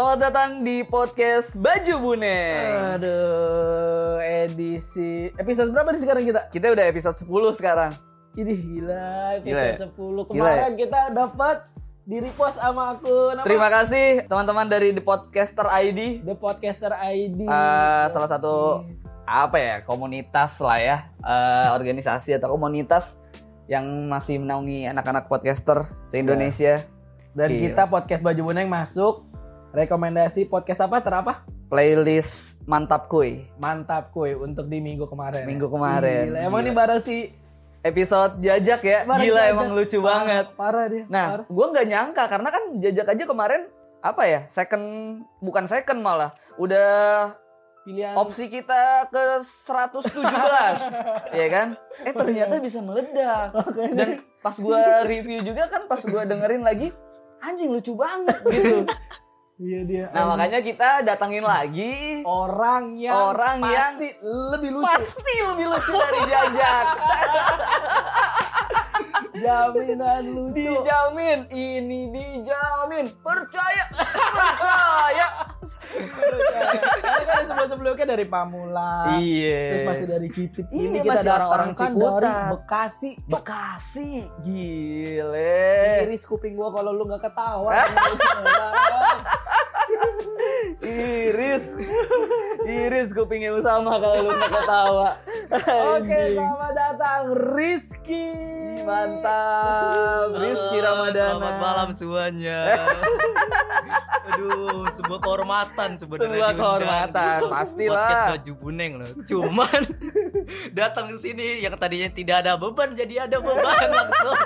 Selamat datang di podcast Baju Bune. Aduh, edisi episode berapa nih sekarang kita? Kita udah episode 10 sekarang. Ini gila, Gila ya? episode 10 Gila ya? kemarin kita dapat di repost sama akun apa? Terima kasih teman-teman dari The Podcaster ID. The Podcaster ID. Eh, salah satu apa ya komunitas lah ya eh, organisasi atau komunitas yang masih menaungi anak-anak podcaster se-Indonesia. Dan Gila. kita podcast Baju Buneng masuk rekomendasi podcast apa terapa? Playlist mantap kuy. Mantap kuy untuk di minggu kemarin. Minggu kemarin. Gila, emang ini bareng si Episode jajak ya. bareng Gila Jajak. emang lucu Parah, banget. Parah dia. Nah, parah. gue nggak nyangka karena kan jajak aja kemarin apa ya second bukan second malah udah pilihan opsi kita ke 117 ya kan eh ternyata bisa meledak dan pas gua review juga kan pas gua dengerin lagi anjing lucu banget gitu Iya dia. nah makanya kita datangin lagi orang yang Orang yang pasti lebih lucu. pasti lebih lucu dari jajak Jaminan lucu. dijamin ini dijamin percaya percaya Karena kan sebelum-sebelumnya dari Pamula. iya Terus masih dari Citip. Iya, Ini kita masih orang-orang datangkan Ciputat. dari Bekasi. Bekasi gile Iris kuping gua kalau lu nggak ketawa. Iris Iris kupingnya sama kalau lu nggak ketawa Oke, selamat datang Rizky. mantap Rizky Halo, Ramadana Selamat malam semuanya. Aduh, sebuah kehormatan sebenarnya. Sebuah kehormatan, pastilah. Podcast baju buneng loh. Cuman datang ke sini yang tadinya tidak ada beban jadi ada beban langsung.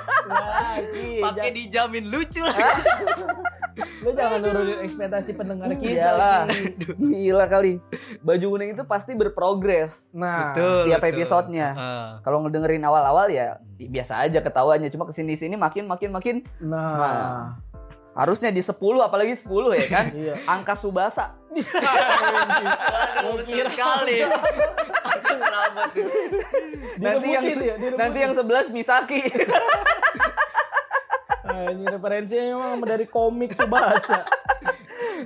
Pakai dijamin lucu lah. lu jangan nurunin ekspektasi pendengar kita. Iyalah. Gila kali Baju kuning itu pasti berprogres Nah, Setiap episodenya. Ah. Kalau ngedengerin awal-awal ya biasa aja ketawanya Cuma ke sini-sini makin makin makin nah. Harusnya di 10 apalagi 10 ya kan Iya. Angka Subasa betul sekali. Kerabat tuh. Nanti yang ya, nanti yang 11 Misaki Ah, ini referensinya memang dari komik Subasa.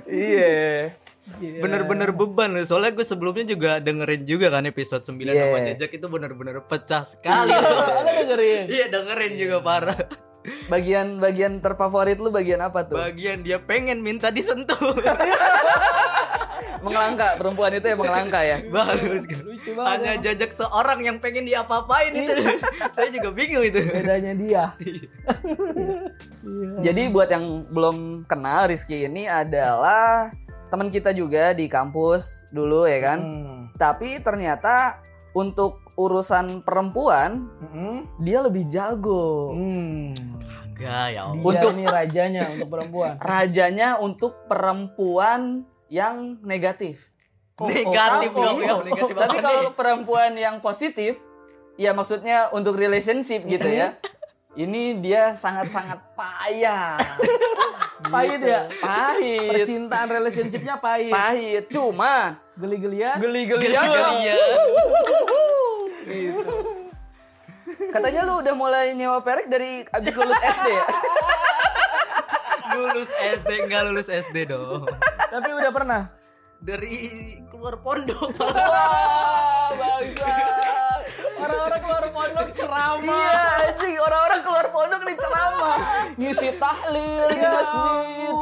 Iya Iya. Bener-bener beban loh. Soalnya gue sebelumnya juga dengerin juga kan episode 9 Iya. sama Jajak itu bener-bener pecah sekali. Lo dengerin? Iya dengerin juga parah. Bagian-bagian terfavorit lu bagian apa tuh? Bagian dia pengen minta disentuh. Mengelangka, perempuan itu emang langka ya. Bagus. Lucu banget. Hanya jajak seorang yang pengen diapa-apain itu. Saya juga bingung itu. Bedanya dia. Jadi buat yang belum kenal Rizky ini adalah teman kita juga di kampus dulu ya kan. Hmm. Tapi ternyata untuk urusan perempuan Mm-mm. dia lebih jago. Hmm. Enggak ya. Dia. Untuk- nih rajanya untuk perempuan. Rajanya untuk perempuan yang negatif. Negatif dong ya, negatif tapi kalau nih? perempuan yang positif, ya maksudnya untuk relationship gitu ya. Ini dia sangat-sangat payah. Pahit ya? Pahit. Percintaan relationshipnya pahit. Pahit. Cuma Geli-gelian. geli-gelian. Geli-gelian. Gitu. Katanya lu udah mulai nyewa perek dari abis lulus SD ya? Lulus SD enggak lulus SD dong. Tapi udah pernah. Dari keluar pondok. Wah, bangsa. Orang-orang keluar pondok ceramah. Iya, anjing orang-orang keluar pondok nih ceramah, ngisi tahlil di masjid.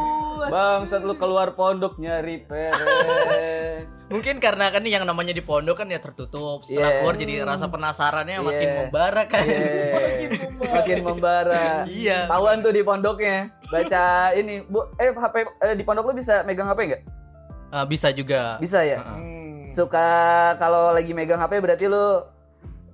Bangsat lu keluar pondok nyari perek. Mungkin karena kan yang namanya di pondok kan ya tertutup. Setelah Iya. keluar jadi rasa penasarannya makin Iya. membara kan. Iya, makin membara. Iya. Tahuan tuh di pondoknya. Baca ini, Bu, eh HP eh, di pondok lu bisa megang HP enggak? Ah, bisa juga. Bisa ya? Hmm. Suka kalau lagi megang HP berarti lu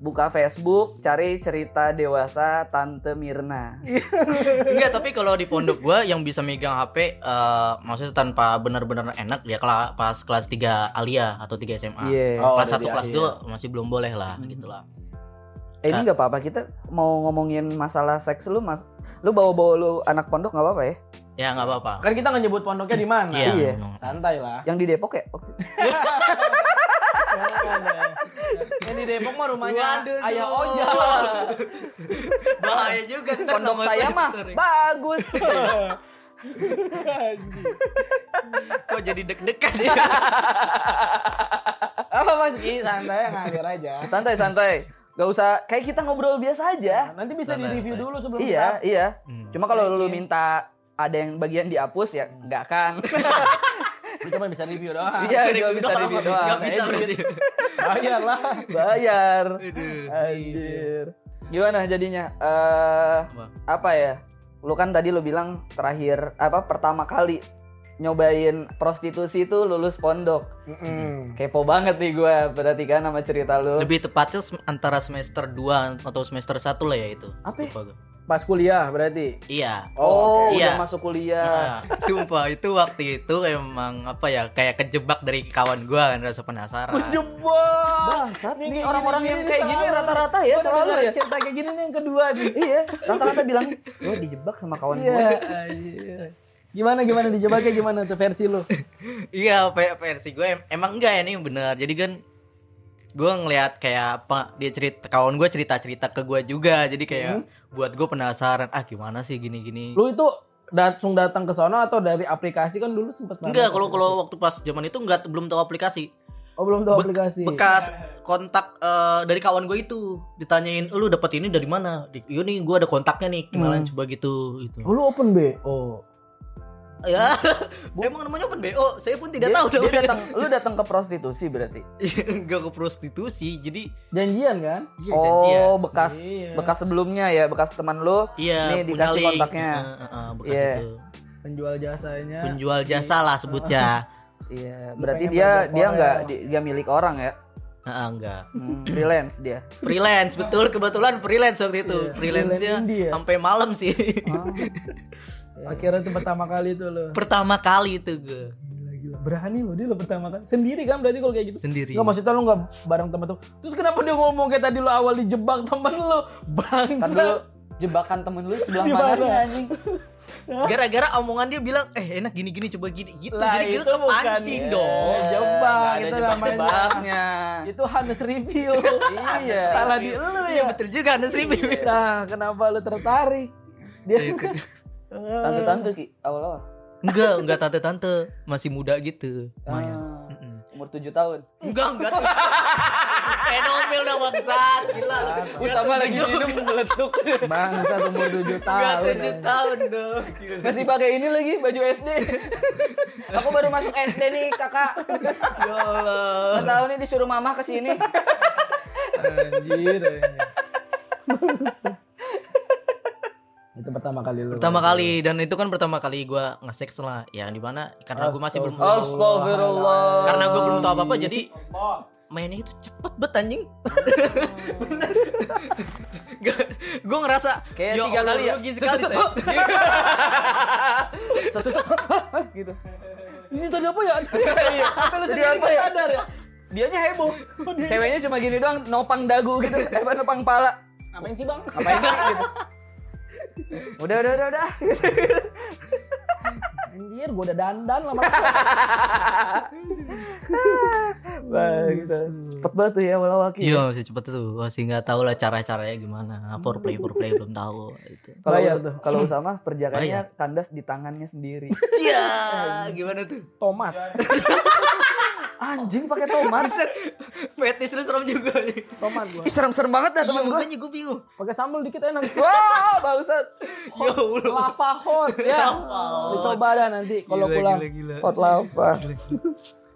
buka Facebook, cari cerita dewasa Tante Mirna. Enggak, tapi kalau di pondok gua yang bisa megang HP eh, maksudnya tanpa benar-benar enak ya kela- pas kelas 3 Alia atau 3 SMA. Iya. Oh, kelas udah 1 di kelas akhir. 2 masih belum boleh lah gitu lah. Eh, ini nggak apa-apa kita mau ngomongin masalah seks lu mas, lu bawa-bawa lu anak pondok nggak apa-apa ya? Ya nggak apa-apa. Kan kita nggak nyebut pondoknya di mana. Iya. Iya. Santai lah. Yang di Depok ya? Yang di Depok mah rumahnya Waduh, Ayah. Oja. Bahaya juga Pondok saya mah bagus. Kok jadi deg-degan ya? Apa Mas Ki? Santai ngalir aja. Santai santai. Gak usah kayak kita ngobrol biasa aja. Nanti bisa Santai, di-review santai. dulu sebelum Iya, kita. iya. Hmm. Cuma kalau lu minta ada yang bagian dihapus ya enggak kan. Lu cuma bisa review doang. Iya, cuma bisa doang, review doang. bisa Eh, berarti. Bayar lah. Bayar. Anjir. Gimana jadinya? Eh Apa? apa ya? Lu kan tadi lu bilang terakhir apa pertama kali nyobain prostitusi itu lulus pondok. Mm-mm. Kepo banget nih gua berarti kan sama cerita lu. Lebih tepatnya antara semester 2 atau semester 1 lah ya itu. Apa ya? Lupa. Pas kuliah berarti. Iya. Oh, oke. udah Iya. masuk kuliah. Nah, sumpah itu waktu itu emang apa ya kayak kejebak dari kawan gua kan rasa penasaran. Kejebak. Bangsat nih Nih, orang-orang yang kayak gini rata-rata ya Gua selalu ya. Cerita kayak gini nih yang kedua nih. Iya, rata-rata bilang, "Lo dijebak sama kawan Iya. gue." anjir. Gimana gimana dijebaknya gimana tuh versi lu? Iya, ve- versi gue em- emang enggak ya nih bener. Jadi kan gue ngelihat kayak apa dia cerita kawan gue cerita cerita ke gue juga. Jadi kayak buat gue penasaran. Ah gimana sih gini-gini? Lu itu langsung datang ke sono atau dari aplikasi kan dulu sempet. Enggak, kalau kalau waktu pas zaman itu enggak belum tahu aplikasi. Oh belum tahu Be- aplikasi. Bekas kontak eh, dari kawan gue itu ditanyain, "Eh, "Lu dapat ini dari mana?" Di- Iya nih, gue ada kontaknya nih. Gimana Hmm. coba gitu gitu. Oh, lu open B. Oh. Ya, emang namanya open BO. Saya pun tidak Dia, tahu dia datang, lu datang ke prostitusi berarti. Enggak ke prostitusi. Jadi Janjian kan? iya janjian. oh, bekas Iya. bekas sebelumnya ya, bekas teman lu. Iya, Nih punya dikasih link. kontaknya. Heeh, heeh, bekas Iya. itu. Penjual jasanya. Penjual jasa lah sebutnya. Iya, berarti dia dia nggak di- dia milik orang ya. Heeh, enggak. Hmm, freelance dia. Freelance betul kebetulan freelance waktu itu. Iya, Freelance-nya ya? sampai malam sih. Akhirnya itu pertama kali itu lo. Pertama kali itu gue Gila gila. Berani lo dia lo pertama kali. Sendiri kan berarti kalau kayak gitu. sendiri. Enggak maksudnya lo enggak bareng temen tuh. Terus kenapa dia ngomong kayak tadi lo awal dijebak temen lo? Kan Bangsa. dulu jebakan temen lu sebelah mana anjing? Gara-gara omongan dia bilang, "Eh, enak gini-gini coba gini." Gitu. Lah, Jadi kita itu bukan kepancing ya. dong. jebak, Nggak ada itu jebak-jebaknya. Itu Hannes review. Iya. Salah di lu Iya ya. betul juga Anda sih. Nah, kenapa lu tertarik? Dia Tante-tante Ki, awal-awal. Enggak, enggak tante-tante, masih muda gitu. Lumayan. Ah, umur 7 tahun. Enggak, enggak. Pedofil dah bangsat, gila. Usama lagi minum meletuk. bangsa umur 7 Enggak tahun. tujuh tahun dong. Gila. Masih pakai ini lagi baju SD. Aku baru masuk SD nih, Kakak. Ya Allah. Tahu nih disuruh mama ke sini. Anjir. anjir. Itu pertama kali lu. Pertama kali dan itu kan pertama kali gua nge-sex lah. Ya di mana karena gua masih belum Astagfirullah. karena gua belum tahu apa-apa jadi mainnya itu cepet bet anjing. Bener. gue ngerasa Kayak "Ya tiga kali ya. rugi sekali saya. Satu satu Hah? gitu. Ini tadi apa ya? Iya. Apa lu sendiri apa nggak ya? sadar ya? Dianya heboh. Ceweknya cuma gini doang, nopang dagu gitu, eh apa, nopang pala. Ngapain sih, Bang? Ngapain sih gitu. Udah, udah, udah, udah. Anjir, gua udah dandan lama. Bangsa. Cepet banget tuh ya awal-awal Ki. Iya masih cepet tuh masih nggak tahu lah cara caranya gimana foreplay foreplay belum tahu itu. Kalau Bayar tuh. kalau Usama perjakaannya kandas di tangannya sendiri. Iya gimana tuh? Tomat. Anjing pakai tomat. Fetis lu serem juga nih. Tomat gua. Ih, serem-serem banget dah Iya temen gua. makanya gue bingung. Pakai sambal dikit enak. Wah, bangsat. Ya Allah. Lava hot ya. Dicoba dah nanti kalau pulang. gila, gila. Hot lava.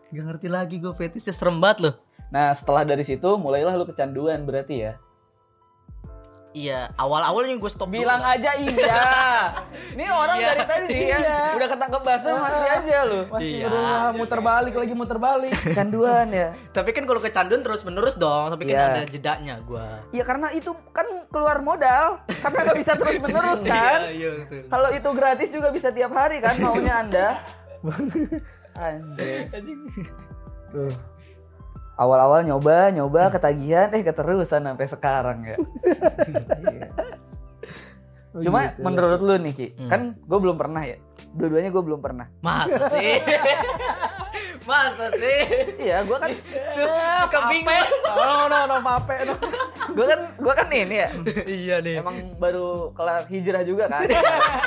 Gak ngerti lagi gue fetisnya serem banget loh. Nah, setelah dari situ mulailah lu kecanduan berarti ya. Iya awal-awalnya gue stop dulu Bilang lah. aja iya. Ini orang Iya. dari tadi ya, udah ketangkep basah masih aja lu. Masih Iya. berusaha muter balik lagi muter balik. Kecanduan ya. Tapi kan kalau kecanduan terus menerus dong. Tapi kan Iya. ada jedanya gue. Ya karena itu kan keluar modal, karena nggak bisa terus menerus kan. Iya betul. Kalau itu gratis juga bisa tiap hari kan maunya anda. Anjir. Tuh. Awal-awal nyoba, nyoba ketagihan, eh keterusan sampai sekarang ya. Iya. Oh, Cuma gitu. menurut lu nih Ki, Hmm. kan gue belum pernah ya. Dua-duanya gue belum pernah. Masa sih? Masa sih? Iya, gue kan Suka bingung. No no no pape no. gue kan gue kan ini ya iya nih. emang baru kelar hijrah juga kan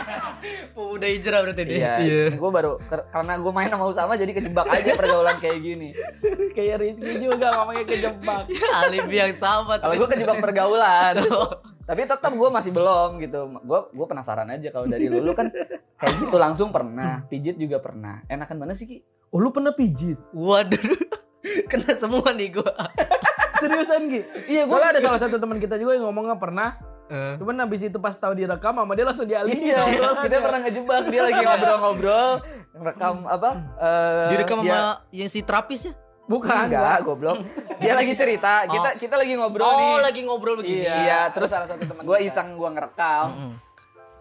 Pemuda hijrah berarti dia. iya gue baru karena gue main sama Usama jadi kejebak aja pergaulan kayak gini Kayak Rizky juga ngomongnya kejebak. Alibi yang sama. kalau gue kejebak pergaulan tapi tetap gue masih belum gitu gue gue penasaran aja kalau dari lu lu kan kayak gitu langsung pernah pijit juga pernah enakan mana sih ki Oh lu pernah pijit? Waduh. Kena semua nih gua. Seriusan Gi? iya gue Soalnya ada salah satu teman kita juga yang ngomongnya pernah Eh. Cuman habis itu pas tahu direkam sama dia langsung dialihin Iya, obrolannya. kita pernah ngejebak dia lagi ngobrol-ngobrol, rekam apa? eh, Direkam dia- sama yang si terapis ya? Bukan enggak, goblok. Dia lagi cerita, kita kita lagi ngobrol Oh, nih. lagi ngobrol begini. Iya, terus salah satu teman gue iseng gue ngerekam. Mm.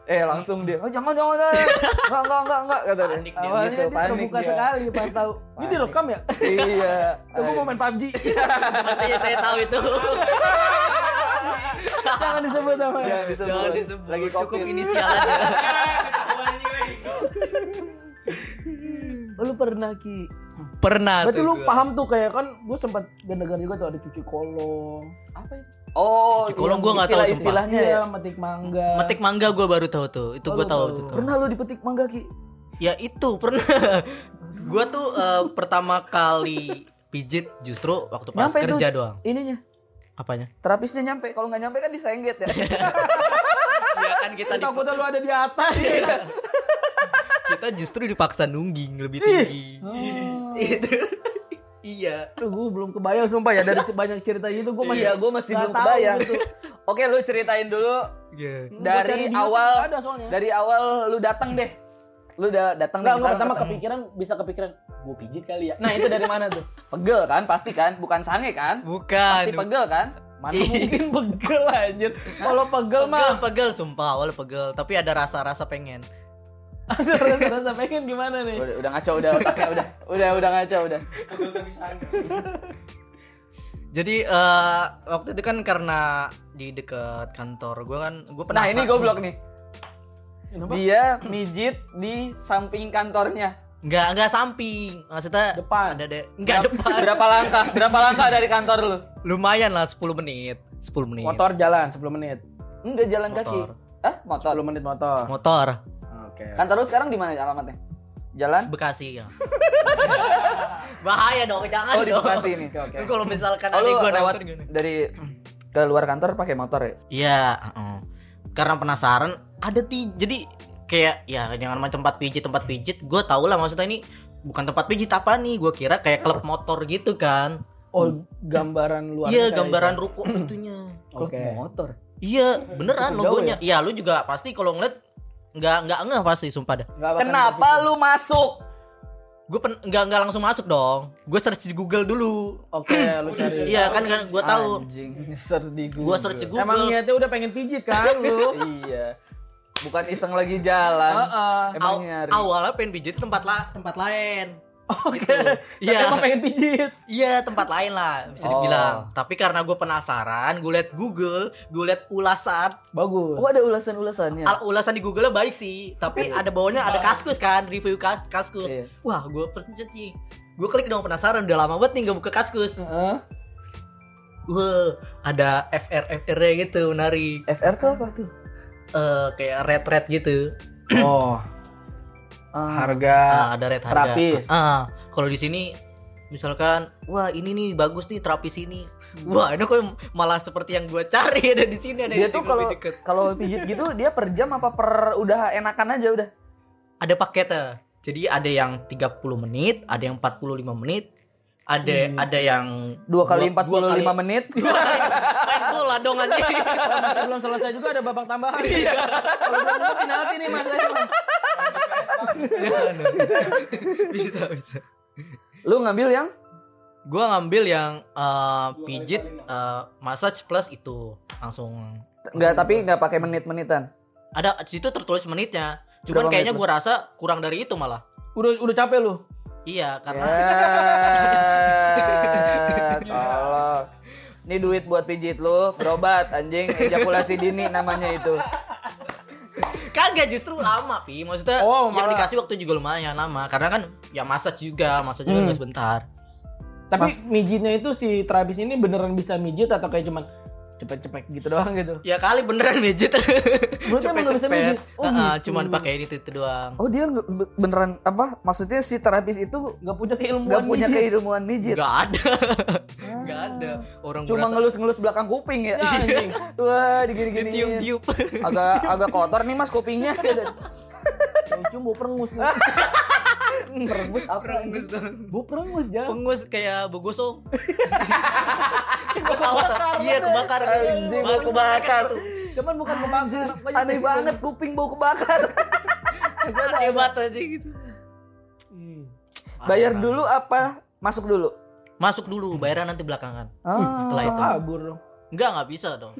Eh langsung dia, oh jangan jangan, jangan. enggak enggak enggak enggak kata dia. Panik dia. Awalnya Gitu, dia panik terbuka dia. sekali pas tahu. Ini direkam ya? Iya. Tuh gue mau main PUBG. Sepertinya saya tahu itu. Jangan disebut namanya. Jangan disebut. Jangan disebut. Lagi Cukup COVID. inisial aja. Oh, lu pernah Ki. Pernah Berarti tuh lu gua. paham tuh kayak kan gue sempat dengar juga tuh ada cuci kolong. Apa itu? Oh, Cuci kolong gua nggak tahu, istilah- sumpah. Istilahnya ya. Iya, metik mangga. Metik mangga gue baru tahu tuh. Itu Oh, gue tahu tahu. tuh. Pernah lu dipetik mangga ki? Ya itu pernah. gue tuh eh, pertama kali pijit justru waktu pas Nyampe kerja doang. Ininya. Apanya? Terapisnya nyampe, kalau nggak nyampe kan disengget ya. Iya kan kita di, Takutnya lu ada di atas. kita justru dipaksa nungging lebih tinggi. Itu. iya. Tuh gue belum kebayang sumpah ya dari banyak cerita itu gue masih Iya, gue masih nggak belum tahu kebayang. gitu. Oke, lu ceritain dulu Iya. Cari dari awal nggak ada soalnya. dari awal lu datang deh. Lu udah datang misalnya pertama ketemu. kepikiran bisa kepikiran gue pijit kali ya. Nah, itu dari mana tuh? pegel kan pasti kan, bukan sange kan? Bukan. Pasti pegel kan? Mana mungkin pegel anjir. Kalau pegel Pegel, mah pegel sumpah awalnya pegel, tapi ada rasa-rasa pengen. Rasa-rasa pengen gimana nih? Udah, udah ngaco udah otaknya udah. Udah udah ngaco udah. Jadi eh waktu itu kan karena di dekat kantor gue kan gue Nah, ini goblok nih. Kenapa? Dia mijit di samping kantornya. Nggak nggak samping, maksudnya Depan. Ada deh, nggak depan. Berapa langkah? Berapa langkah dari kantor lu? Lumayan lah 10 menit, 10 menit. Motor jalan 10 menit. Enggak jalan kaki. Motor. Ah, motor. 10 menit motor. Motor Oke. Kantor lu sekarang di mana alamatnya? Jalan? Bekasi ya. Bahaya dong, jangan Oh, di dong. Bekasi nih. Lu Kalau misalkan Oh, ada lu gue lewat gimana? dari ke luar kantor pakai motor ya? Iya, heeh. karena penasaran ada ti jadi kayak ya jangan macam tempat pijit tempat pijit gue tau lah maksudnya ini bukan tempat pijit apa nih gue kira kayak klub motor gitu kan Oh, gambaran luar. iya gambaran ruko itunya Klub Oke. motor. iya beneran Cukup logonya iya lu juga pasti kalau ngeliat nggak nggak ngeh pasti sumpah dah Kenapa lu masuk? gue pen- nggak nggak langsung masuk dong gue search di Google dulu Oke, lu cari. iya kan kan gue tahu Anjing, search di Google. gue search di Google Emang niatnya udah pengen pijit kan lu? iya. Bukan iseng lagi jalan. Heeh. Emang Aw- nyari. awalnya pengen pijit di tempat la tempat lain Oke. Gitu. Iya. Iya. Emang pengen pijit. Iya tempat lain lah bisa Oh. dibilang. Tapi karena gue penasaran, gue liat Google, gue liat ulasan. Bagus. Oh, ada ulasan-ulasannya. Al ulasan di Google baik sih, tapi ada bawahnya ada kaskus kan, review kas kaskus. Iya. Wah gue pencet nih. Gue klik dong penasaran, udah lama banget nih gak buka kaskus. Heeh. Wah ada FR FR gitu menarik. FR tuh apa tuh? Eh kayak red red gitu. Oh, Ah, harga Ah, ada red harga. terapis. Ah, kalau di sini misalkan, wah ini nih bagus nih terapis ini. Wah ini kok malah seperti yang gue cari ada di sini ada dia di tuh kalau kalau pijit gitu dia per jam apa per udah enakan aja udah. ada paketnya. Jadi ada yang 30 menit, ada yang 45 menit, ada ada yang Dua kali dua 45 kali- menit. main bola dong. Kalau masih belum selesai juga ada babak tambahan. Iya. Kalau belum penalti nih Mas. Mas. bisa bisa. Lu ngambil yang Gua ngambil yang eh, pijit eh, massage plus itu langsung enggak tapi enggak pakai menit-menitan. ada di situ tertulis menitnya. Cuman Berapa kayaknya menit, gua rasa kurang dari itu malah. Udah udah capek lu. Iya, karena Ya. Tolong. Ini duit buat pijit lu, berobat anjing, ejakulasi dini namanya itu. Kagak justru lama, Pi. Maksudnya Oh, yang malah- dikasih waktu juga lumayan lama karena kan ya massage juga, massage juga Hmm. nggak sebentar. Tapi mijitnya itu si terapis ini beneran bisa mijit atau kayak cuman cepet-cepet gitu doang gitu. Ya kali beneran mijit. Berarti emang Cepet-cepet. mijit? Oh, Heeh, gitu. cuman pakai ini itu, itu doang. Oh dia beneran apa? Maksudnya si terapis itu Gak punya keilmuan nggak punya mijit. keilmuan mijit. Enggak ada. Enggak ada. Orang Cuma berasa- ngelus-ngelus belakang kuping ya. anjing. Wah, digini-gini. ditiup-tiup. Agak agak kotor nih Mas kupingnya. Yang cium bau perengus nih. Merebus apa? Pengus dong. Bau perengus jangan. Pengus kayak. Gue tahu tuh. Iya kebakar. Anjing, bau kebakar. tuh. Cuman bukan kebakar. apa Aneh banget kuping bau kebakar. Hebat aja gitu. Hmm. Bayar dulu apa masuk dulu? Masuk dulu, bayaran nanti belakangan. Ah, Setelah itu. Kabur dong. Enggak, enggak bisa dong.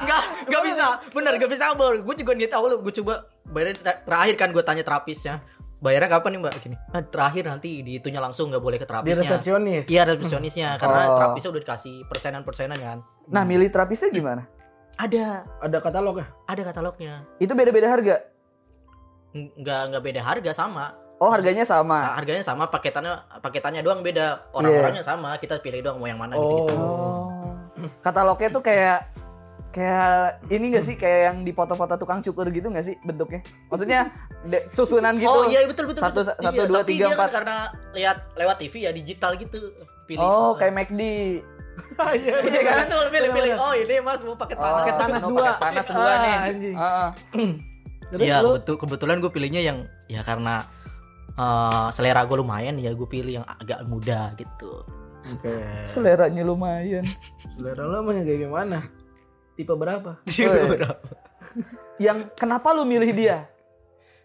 Enggak, enggak bisa. Bener, enggak bisa, Bor. Gue juga nggak tahu lu. Gue coba bayar terakhir kan gue tanya terapisnya. Bayarnya kapan nih, Mbak? Gini. "Ah, terakhir nanti di itunya langsung nggak boleh ke Di terapisnya. resepsionis. Iya, resepsionisnya karena Oh. terapisnya udah dikasih persenan-persenan kan. Nah, milih terapisnya gimana? Ada, Ada katalog ya? ada katalognya. Itu beda-beda harga. Enggak enggak beda harga sama. Oh, harganya sama. Sa- Harganya sama, paketannya paketannya doang beda. Orang-orangnya sama, kita pilih doang mau yang mana gitu. Oh. Katalognya tuh kayak kayak ini gak sih kayak yang di foto-foto tukang cukur gitu gak sih bentuknya? Maksudnya susunan gitu. Oh iya betul betul. Satu betul. satu Iya, dua tapi tiga dia kan empat. karena lihat lewat TV ya digital gitu. Pilih. Oh, kayak McD. Iya. Iya kan? Betul, pilih pilih. Oh, ini Mas mau paket Oh, panas. Paket panas dua. paket panas dua Ah, nih. anjing. Heeh. Terus Iya, lu betul kebetulan gue pilihnya yang ya karena eh, selera gue lumayan ya gue pilih yang agak muda gitu. Oke. Seleranya lumayan. Selera lo emangnya kayak gimana? Tipe berapa? yang kenapa lu milih dia?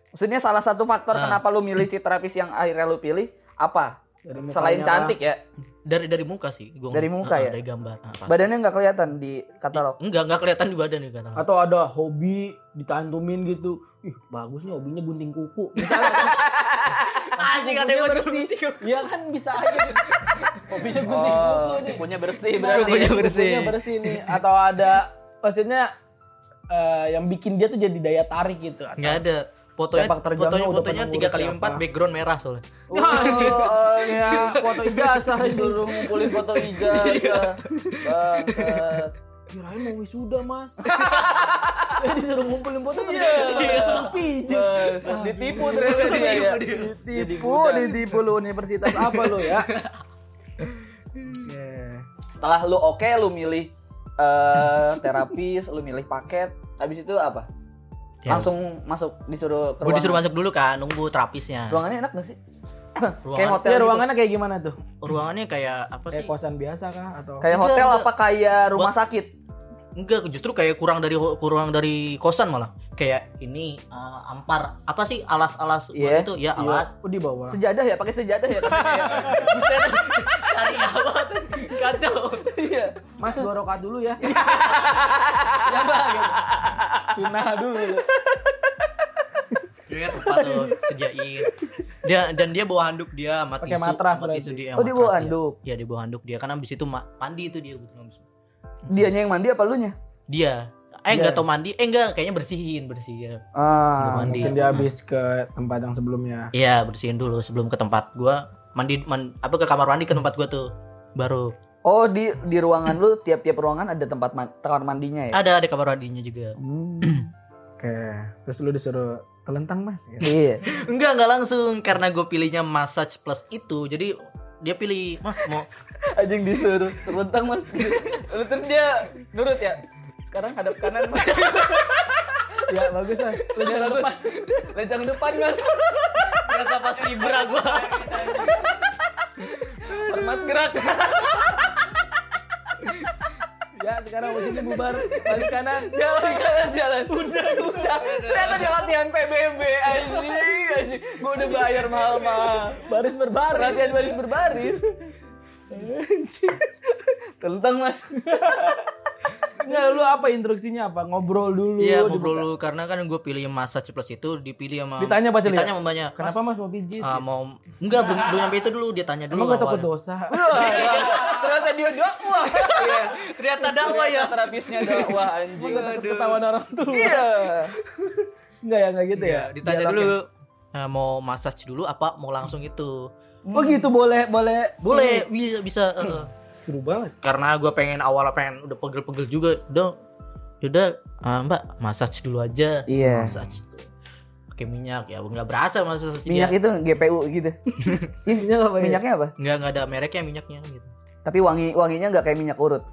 Maksudnya salah satu faktor Ah. kenapa lu milih si terapis yang akhirnya lu pilih apa? Dari mukanya Selain cantik ya, Dari dari muka sih, gua Dari muka Ah, ya? Dari gambar. Ah, pasti. badannya nggak kelihatan di katalog. Enggak, enggak kelihatan di badan nih kata. Atau ada hobi ditantumin gitu. Ih, bagus nih hobinya gunting kuku. Misalnya Anjing ada yang bersih. Iya kan bisa aja. Hobinya gunting kuku nih. punya bersih berarti. Kukunya bersih. Kukunya bersih nih. Atau ada maksudnya eh, yang bikin dia tuh jadi daya tarik gitu. Atau- Enggak ada. Fotonya fotonya udah fotonya tiga ngurus kali empat background merah soalnya. Oh, oh, Ya, foto ijazah disuruh ngumpulin foto ijazah. Bangsat. Kirain mau wisuda mas Saya disuruh ngumpulin foto Iya Sama pijit Bangsat. Ditipu ternyata dia ya. Ditipu Ditipu lu universitas apa lu ya Oke Setelah lu oke, lu milih eh terapis, lu milih paket, habis itu apa? Ya. Langsung masuk disuruh ke Gue disuruh ruangan. masuk dulu kan, nunggu terapisnya. Ruangannya enak gak sih? kayak Ruangan- hotel. Ya gitu. ruangannya kayak gimana tuh? Ruangannya kayak apa sih? Kayak kosan biasa kah? Atau Kayak hotel enggak. apa kayak rumah sakit? Enggak, justru kayak kurang dari kurang dari kosan malah. Kayak ini eh, ampar apa sih alas-alas buat Iya. itu? Ya alas. Oh di bawah Sejadah ya, pakai sejadah ya. ya. Buset. Cari apa tuh? Kacau. Iya. Mas dua rokat dulu ya Ya bang. Sunnah dulu Dia tempat tuh sediain. Dia dan dia bawa handuk dia sama Pakai matras berarti. tisu dia. Oh, dia bawa handuk. Iya, dia bawa handuk dia kan habis itu ma- mandi itu dia kebetulan. Dianya yang mandi apa lu nya? Dia eh enggak tau mandi, eh enggak kayaknya bersihin, bersih ya. Ah, mandi. Mungkin dia habis ke tempat yang sebelumnya Iya, bersihin dulu sebelum ke tempat gua mandi man- apa ke kamar mandi ke tempat gua tuh. Baru Oh di di ruangan lu tiap-tiap ruangan ada tempat man- kamar mandinya ya? ada ada kamar mandinya juga. Hmm. Oke Terus lu disuruh telentang mas ya? iya. Enggak, enggak langsung karena gue pilihnya massage plus itu. Jadi dia pilih, "Mas, mau Anjing disuruh terlentang mas. Lalu terus dia nurut ya. Sekarang hadap kanan mas. Ya bagus mas Lencang depan. Lencang depan mas. berasa pas vibra gua." Hormat gerak. Ya sekarang musiknya bubar Balik kanan Jalan jalan jalan. Udah udah. Ternyata dia latihan PBB anjing. anjing. Gua udah bayar mahal-mahal. Baris berbaris Latihan baris berbaris. Tentang mas. Nggak, lu apa instruksinya apa? Ngobrol dulu. Iya, ngobrol dulu karena kan gue pilih yang massage plus itu dipilih sama Ditanya pasti ditanya sama banyak. Kenapa mas mau pijit? Ah, mau enggak belum belum sampai itu dulu dia tanya dulu. Emang takut dosa? Ternyata dia dakwah. Iya. Ternyata dakwah ya. Terapisnya dakwah anjing. Ketahuan orang tuh? Iya. Enggak ya, enggak gitu ya? Iya, ditanya dulu eh, mau massage dulu apa mau langsung itu. Oh gitu boleh, boleh. Boleh, bisa bisa eh, Seru banget. karena gue pengen awal pengen udah pegel-pegel juga udah udah ah, mbak massage dulu aja Iya. massage itu pakai minyak ya nggak berasa massage Minyak itu GPU gitu. Ih, Minyak apa ya? Minyaknya apa? nggak nggak ada mereknya minyaknya gitu Tapi wangi wanginya nggak kayak minyak urut.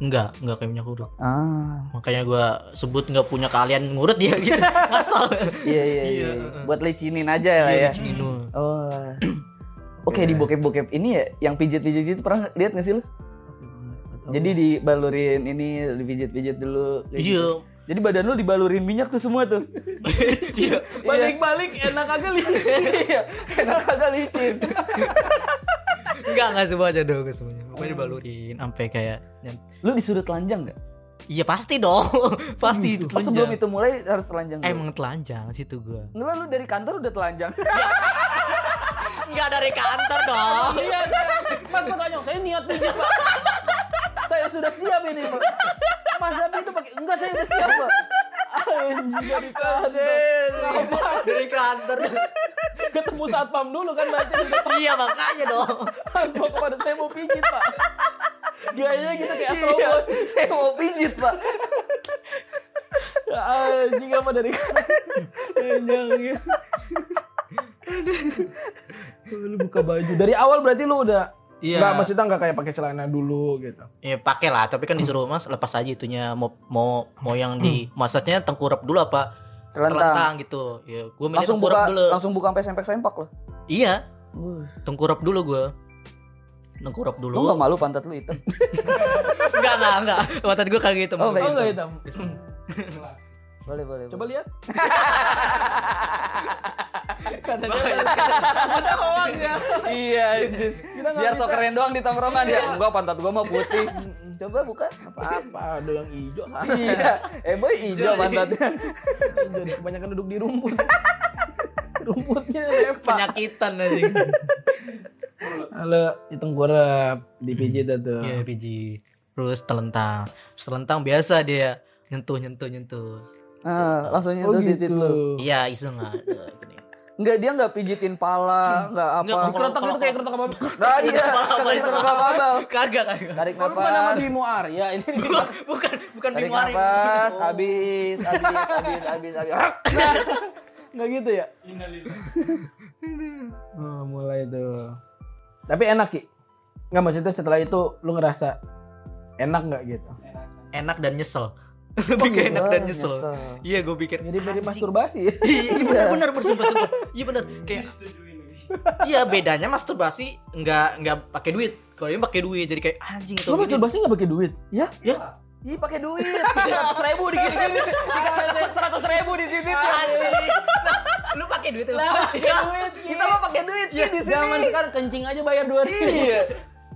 nggak nggak kayak minyak urut Ah. makanya gue sebut nggak punya kalian ngurut ya gitu ngasal Iya iya iya. Buat licinin aja lah ya. Iya, Cino. Oh. Oke di bokep-bokep ini ya yang pijit-pijit itu pernah lihat nggak sih lu? Jadi dibalurin ini dipijit-pijit dulu. iya gitu. Jadi badan lu dibalurin minyak tuh semua tuh. Iya. Balik-balik enak agak lihat. Iya, enak kagak licin. nggak nggak semua aja dong nggak semuanya pokoknya dibalurin sampai kayak Lu disuruh telanjang nggak? iya pasti dong pasti itu Oh, sebelum itu mulai harus telanjang. dulu? emang telanjang situ gue Enggak lu dari kantor udah telanjang. nggak dari kantor dong Iya, Mas Batanyong, saya niat pijit, Pak. saya sudah siap ini, Pak. Mas Dabi itu pakai enggak saya sudah siap, Pak. Anjing dari kantor. dari kantor Ketemu satpam dulu kan berarti iya makanya dong langsung kepada saya mau pijit, Pak. Gayanya gitu kayak Astro Iya, saya mau pijit, Pak. Anjing apa dari kantor. Anjing. Lu buka baju. Dari awal berarti lu udah Iya. Enggak, maksudnya enggak kayak pakai celana dulu gitu. ya pakai lah tapi kan disuruh mas lepas aja itunya mau mau mau yang di massage-nya tengkurap dulu apa Telentang. telentang gitu ya gue milih Langsung tengkurap buka dulu langsung buka sampai sempak-sempak loh. iya Uh, tengkurap dulu gue tengkurap lu dulu gak malu pantat lu hitam? enggak enggak enggak mata gue kayak gitu Oh, Oh, enggak enggak hitam. boleh, boleh. Coba boleh. lihat. Katanya kata hoax ya. Iya, nggak Biar so keren doang di tongkrongan ya. Enggak, pantat gua mah putih. Coba buka. Apa ada yang hijau sana. Iya. Eh boy hijau pantatnya. Hijau kebanyakan duduk di rumput. Rumputnya lepak. penyakitan aja Halo, di tengkurap, dipijit itu. iya biji terus telentang Terus telentang biasa dia nyentuh nyentuh nyentuh Ah, langsung Oh nyentuh titit gitu. lu. iya iseng gini Enggak, dia enggak pijitin pala, enggak apa. Enggak, kalau- Kerotak itu kayak kerotak apa? Nah, iya, Apa kagak itu? itu kabel. kagak kagak Tarik Kalau bukan nama. Bimo Arya ini. bukan bukan Tarik Bimo Arya. nafas, habis, habis, habis, habis, habis. Enggak gitu ya? Oh, mulai tuh. Tapi enak, Ki. Enggak maksudnya setelah itu lu ngerasa enak nggak gitu? enak dan nyesel lebih ke enak dan nyesel. nyesel. iya gue pikir Jadi dari masturbasi. ya? iya iya, bener bener bersumpah sumpah. Iya bener. Kayak iya bedanya masturbasi nggak nggak pakai duit. Kalau ini pakai duit jadi kayak anjing itu Lu masturbasi nggak pakai duit? Ya, ya? Ih pakai duit, seratus ribu di gini, dikasih seratus ribu di titik. anjing. Lu pakai duit tuh Iya. duit, Kita mah pakai duit Ki, di sini. Zaman sekarang kencing aja bayar dua Iya,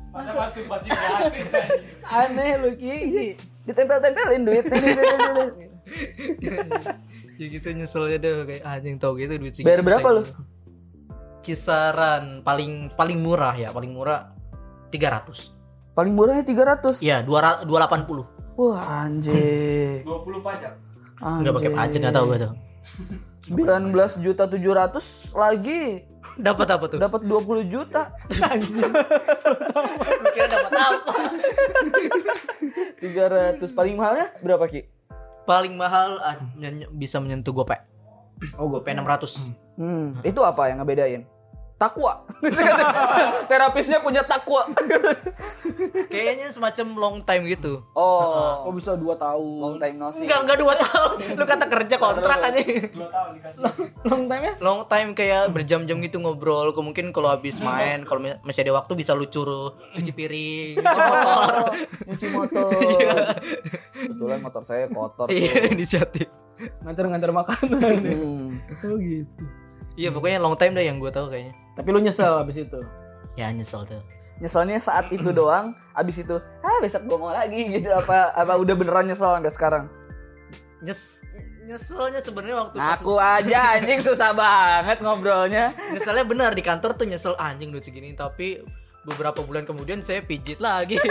Masa masturbasi gratis Aneh lu Ki. Ditempel-tempelin duit. Ini, ini, ini, ini. ya gitu nyeselnya deh kayak anjing tau gitu duit segitu Bayar berapa lu? gitu. kisaran paling paling murah ya paling murah 300 Paling murahnya 300 iya 200 280 Wah anjir 20 pajak. Nggak pakai pajak nggak tahu gue tuh. 19 juta 700 lagi dapat apa tuh? Dapat 20 juta. Kira dapat apa? 300 paling mahalnya berapa Ki? paling mahal ah, bisa menyentuh gope oh gope 600 Hmm, itu apa yang ngebedain? Takwa. Terapisnya punya takwa. kayaknya semacam long time gitu Oh, Oh bisa dua tahun. long time no see. enggak enggak dua tahun lu kata kerja kontrak aja 2 tahun dikasih Long time ya? long time kayak berjam-jam gitu ngobrol mungkin kalau habis main kalau masih ada waktu bisa lu curu cuci piring cuci motor nyuci motor. Kebetulan motor saya kotor. iya inisiatif Nganter-nganter makanan. Hmm. oh gitu. Iya pokoknya long time deh yang gue tahu kayaknya. Tapi lu nyesel abis itu. ya nyesel tuh. Nyeselnya saat itu doang, abis itu, ah besok gue mau lagi gitu. Apa apa udah beneran nyesel sampai sekarang. Nyes nyeselnya sebenarnya waktu pas Aku aja anjing susah banget ngobrolnya. nyeselnya benar di kantor tuh nyesel anjing lucu gini tapi beberapa bulan kemudian saya pijit lagi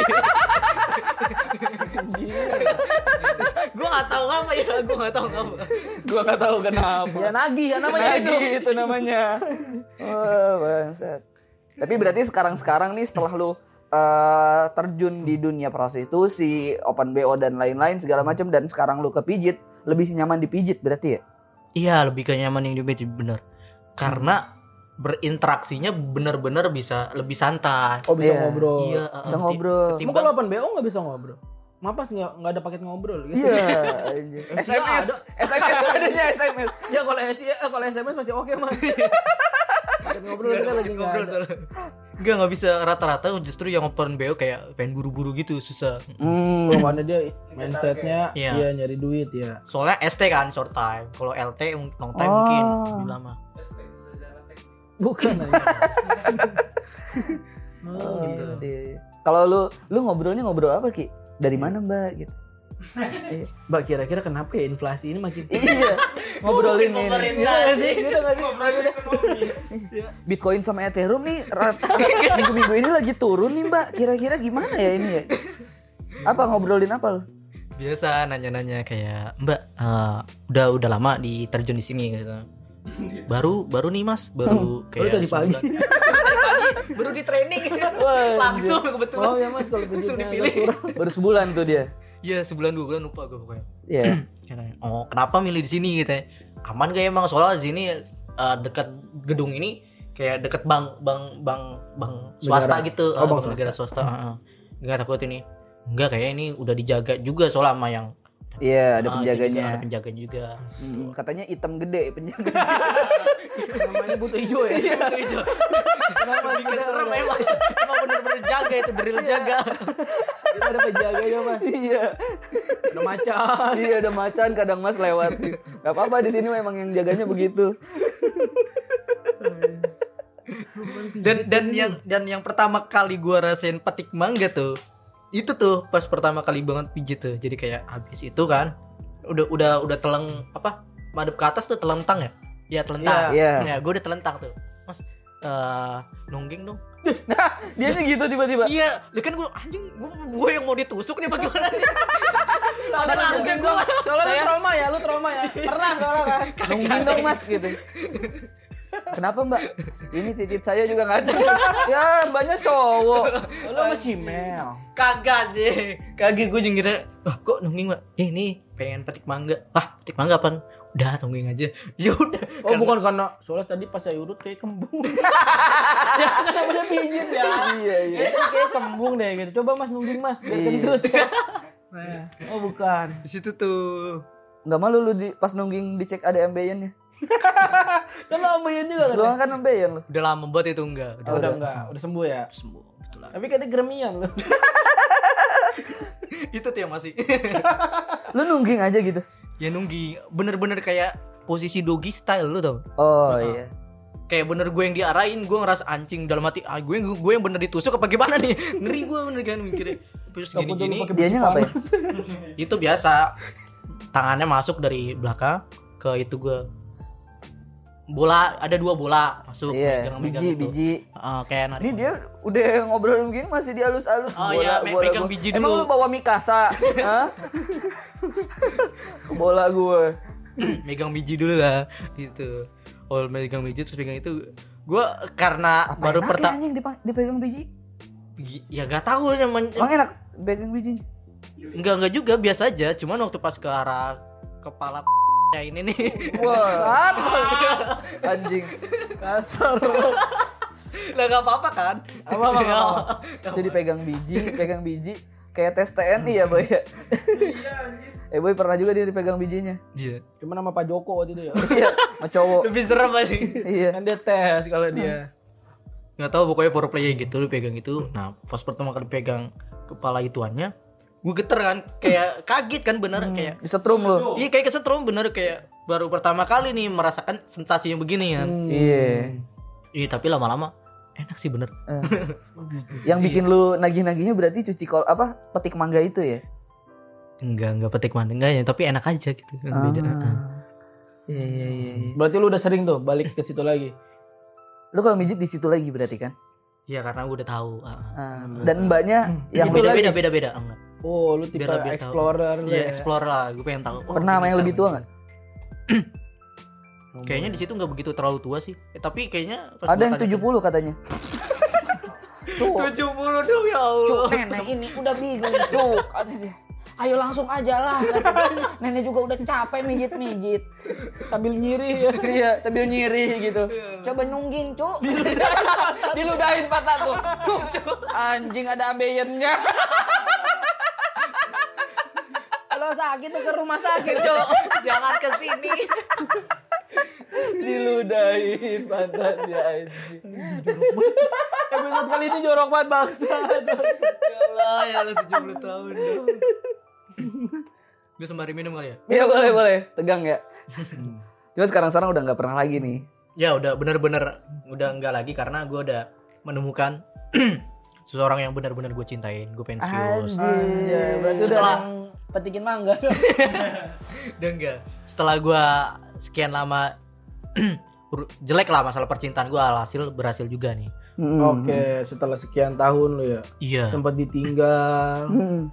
gue nggak tahu apa ya gue nggak tahu apa Gua nggak tahu kenapa. Ya nagih ya namanya itu. Lagi itu namanya. Oh, bangsat. Tapi berarti sekarang-sekarang nih setelah lu eh, terjun di dunia prostitusi, open BO dan lain-lain segala macam dan sekarang lu kepijit, lebih nyaman dipijit berarti ya? Iya lebih ke nyaman yang di bener. Karena berinteraksinya bener-bener bisa lebih santai. Oh bisa Iya. ngobrol. Iya, Bisa ngobrol. Emang Ketimbang kalau open BO nggak bisa ngobrol? Mapas nggak nggak ada paket ngobrol gitu. Iya. anjir. SMS, SMS adanya SMS. ya kalau S eh, kalau SMS masih oke mas. paket ngobrol kita lagi nggak Ngobrol ada. Enggak nggak bisa rata-rata justru yang open BO kayak pengen buru-buru gitu susah. Hmm. Pokoknya dia mindsetnya Iya. iya nyari duit ya. Soalnya ST kan short time. Kalau LT long time Oh. mungkin lebih lama. Bukan aja. Oh, gitu. Kalau lu lu ngobrolnya ngobrol apa Ki? Dari mana Mbak gitu? Iya. Mbak kira-kira kenapa ya inflasi ini makin tinggi? iya. Ngobrolin ini. pemerintah. Gitu nggak sih? Sih? Bitcoin sama Ethereum nih rat- minggu-minggu ini lagi turun nih Mbak. Kira-kira gimana ya ini ya? Apa ngobrolin apa lu? Biasa nanya-nanya kayak Mbak eh, udah udah lama di terjun di sini gitu. Baru baru nih Mas, baru kayak tadi pagi. Pagi baru di training. Langsung kebetulan. Oh ya mas kalau Langsung dipilih. Baru sebulan tuh dia. Iya, sebulan dua bulan lupa gue pokoknya. Iya. Katanya, Oh, kenapa milih di sini gitu ya? Aman gak emang soalnya di sini eh, dekat gedung ini kayak deket bank bank bank bank swasta Negara. gitu. Oh, Eh, bank negara swasta. heeh. Enggak takut ini. Enggak kayak ini udah dijaga juga soalnya sama yang Iya, ada ah, penjaganya. Ada penjaganya juga. Hmm, katanya hitam gede penjaga. Namanya butuh hijau ya. Itu itu. Kenapa bikin serem emang? Emang bener-bener jaga itu beril jaga. Kita ada penjaganya mas. iya. Ada macan. Iya, ada macan kadang Mas lewat. Gak apa-apa di sini memang yang jaganya begitu. Dan dan yang dan yang pertama kali gua rasain petik mangga tuh itu tuh pas pertama kali banget pijit tuh. Jadi kayak habis itu kan udah udah udah teleng apa? Madep ke atas tuh telentang ya? Iya telentang. Iya. Ya, gue udah telentang tuh. Mas eh nungging dong. Dianya gitu tiba-tiba. Iya, lu kan gue anjing, gue gue yang mau ditusuk nih bagaimana nih? Dan harusnya gue Soalnya lu trauma ya, lu trauma ya. Pernah soalnya kan. Nungging dong Mas gitu. Kenapa Mbak? Ini titik saya juga nggak ada. ya banyak cowok. Lu sama si Mel. kagak deh kagak gue juga ngira wah kok nungging mbak eh nih pengen petik mangga ah petik mangga apa udah nungging aja ya udah Oh bukan karena soalnya tadi pas saya urut kayak kembung. ya kan namanya pijit ya. Iya, iya. Itu kayak kembung deh gitu. Coba mas nungging mas biar kentut. Nah, oh bukan. di situ tuh Nggak malu lu di pas nungging dicek ada ambeien-nya. Kan lo ambeien juga kan? Lu kan ambeien lu. udah lama banget itu enggak udah Oh, udah enggak, udah sembuh ya. sembuh betul lah Tapi katanya gremian lo. itu tuh yang masih Lu nungging aja gitu. ya nungging bener-bener kayak posisi doggy style lu tau Oh iya. kayak bener gue yang diarahin gue ngerasa anjing dalam hati ah, gue gue yang bener ditusuk apa gimana nih ngeri gue bener kan mikirnya terus gini gini Dianya ngapain? itu biasa tangannya masuk dari belakang ke itu gue bola ada dua bola masuk Iya, megang-megang biji itu. biji. Ah, kayak narik Ini dia udah ngobrol begini masih dihalus-halus Oh iya, me- pegang gua. biji Emang dulu. lu bawa Mikasa? Hah? bola gue. megang biji dulu lah gitu oh megang biji terus pegang itu gue karena baru Enak ya pertama anjing dipegang biji. ya gak tahu namanya Emang enak pegang bijinya. enggak enggak juga biasa aja cuman waktu pas ke arah kepala ya ini nih Wah, anjing. Kasar. lah gak apa-apa kan Apa, apa, apa, Jadi pegang biji, pegang biji kayak tes TNI ya, Boy ya. eh, Boy pernah juga dia dipegang bijinya. iya Cuma nama Pak Joko waktu itu ya. Iya, sama cowok. lebih serem sih Iya. Kan dia tes kalau dia. nggak tahu pokoknya pro play gitu lu pegang itu nah pas pertama kali pegang kepala ituannya gue geter kan kayak kaget kan bener kayak Disetrum lu. iya kayak kesetrum bener kayak baru pertama kali nih merasakan sensasi yang begini kan Iya. iya tapi lama-lama enak sih bener Eh. Yang bikin lu nagih-nagihnya berarti cuci kol apa petik mangga itu ya? enggak enggak petik mana enggak ya tapi enak aja gitu kan beda Ah. Iya iya iya. iya. Berarti lu udah sering tuh balik ke situ lagi. Lu kalau mijit di situ lagi berarti kan? Iya karena gue udah tahu ah, ah. Ah, dan mbaknya yang beda lagi beda beda beda enggak Oh, lu tipe Biar tahu. explorer lu Iya ya. explore lah gue pengen tahu oh, pernah gini lebih tua nggak? kayaknya di situ nggak begitu terlalu tua sih eh, tapi kayaknya pas Ada yang tanya- 70 katanya. Cuk, 70 dong ya Allah. cuk, nenek ini udah bingung, cuk. Kata dia. Ayo langsung aja lah. Nenek juga udah capek mijit-mijit. Sambil nyiri ya. Iya, sambil nyiri gitu. Coba nungging, cuk. Diludahin patah tuh. Cuk, cuk. Anjing ada ambeyennya. Kalau sakit tuh ke rumah sakit, Cok. Jangan ke sini. Diludahin pantatnya anjing. Episode kali ini jorok banget bangsa. Ya Allah, ya Allah 70 tahun dong. Gue sembari minum kali ya? Iya boleh boleh. Tegang ya. Cuma sekarang-sekarang udah nggak pernah lagi nih. Ya udah bener-bener udah enggak lagi karena gue udah menemukan seseorang yang benar-benar gue cintain. Gue pengen serius. Ya, berarti udah Setelah- yang petikin mangga. Udah enggak. Setelah gue sekian lama jelek lah masalah percintaan gue alhasil berhasil juga nih. Oke, setelah sekian tahun lu ya. Iya. Sempat ditinggal. Hmm.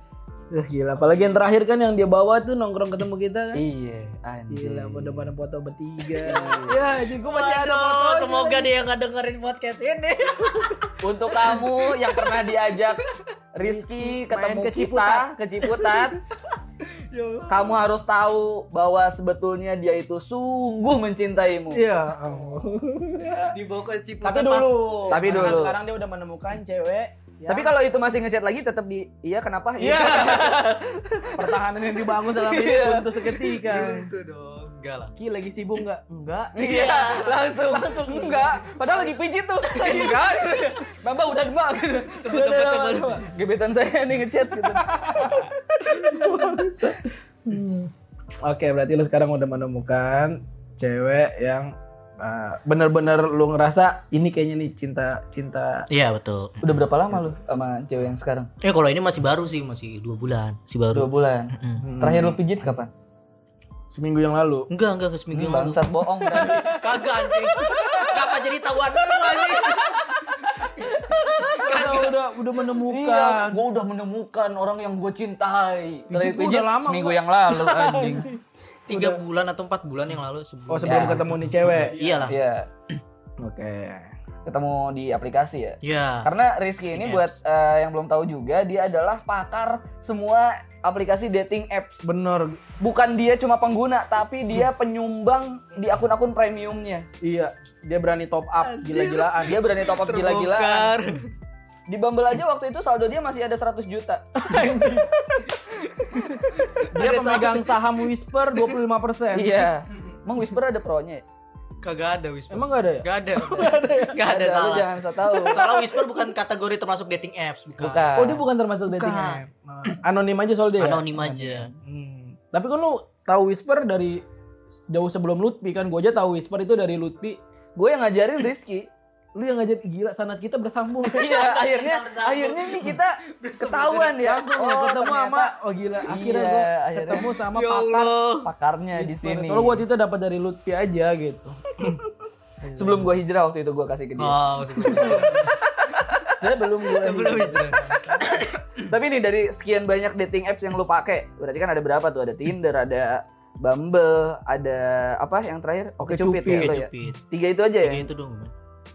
Eh, gila, apalagi yang terakhir kan yang dia bawa tuh nongkrong ketemu kita kan. Iya, anjing. Gila, pada pada foto bertiga. ya, jadi gue masih ada foto. semoga dia nggak dengerin podcast ini. Untuk kamu yang pernah diajak Rizky ketemu ke kita ke Ciputat, kamu harus tahu bahwa sebetulnya dia itu sungguh mencintaimu. Iya. Dibawa ke Ciputat Tapi dulu. Tapi Karena dulu. sekarang dia udah menemukan cewek. Yang Tapi kalau itu masih ngechat lagi tetap di iya kenapa? Iya. pertahanan yang dibangun selama ini untuk seketika. Itu dong, enggak lah. Ki lagi sibuk nggak? Enggak. Iya, langsung langsung enggak. Padahal lagi pijit tuh. Enggak. Bamba udah mbak. Sebut sebut sebut. Gebetan saya nih ngechat gitu. Oke, berarti lu sekarang udah menemukan cewek yang uh, bener-bener lu ngerasa ini kayaknya nih cinta cinta Iya betul. Udah berapa lama lu sama cewek yang sekarang? Eh kalau ini masih baru sih, masih dua bulan, masih baru. Dua bulan. Mm. Terakhir lu pijit kapan? seminggu yang lalu. Enggak, enggak, enggak seminggu yang lalu. Bangsat bohong berarti. Kagak anjing. Kenapa jadi tahuan lu anjing? Udah udah Iya, menemukan. gue udah menemukan orang yang gue cintai. Terakhir pijit udah lama, seminggu gua. yang lalu anjing. Tiga bulan atau empat bulan yang lalu sebelum. Oh, sebelum Ya. ketemu nih cewek. Iyalah. Iya, Oke. ketemu di aplikasi ya. Iya. Karena Rizky ini Dating buat eh, yang belum tahu juga dia adalah pakar semua aplikasi dating apps. Bener. Bukan dia cuma pengguna, tapi dia penyumbang di akun-akun premiumnya. Iya, dia berani top up gila-gilaan. Dia berani top up gila-gilaan. Di Bumble aja waktu itu saldo dia masih ada 100 juta. Dia pemegang saham Whisper 25%. iya. Emang Whisper ada pro-nya ya? Kagak ada Whisper. Emang gak ada ya? Gak ada. Gak ada lu salah. jangan so tahu. Soalnya Whisper bukan kategori termasuk dating apps, bukan. Bukan. Oh, dia bukan termasuk dating Bukan. app. Nah, Anonim aja soal dia. ya? Anonim aja. Hmm. Tapi kan lu tahu Whisper dari jauh sebelum Lutfi kan? Gue aja tahu Whisper itu dari Lutfi. Gue yang ngajarin Rizky. Lu yang ngajak gila sanat kita bersambung. iya, akhirnya akhirnya nih kita ketahuan ya. Langsung Oh, ketemu ternyata sama oh gila akhirnya Iya, gua akhirnya. ketemu sama Ya pakar pakarnya di sini. Soalnya waktu itu dapat dari Lutfi aja gitu. Sebelum gua hijrah waktu itu gua kasih ke dia. Oh, sebelum Sebelum gue sebelum hijrah. Tapi nih dari sekian banyak dating apps yang lu pakai, berarti kan ada berapa tuh? Ada Tinder, ada Bumble, ada apa yang terakhir? Oke Cupid, Cupid. ya, Oke, ya? Cupid. Tiga itu aja ya? Tiga itu dong.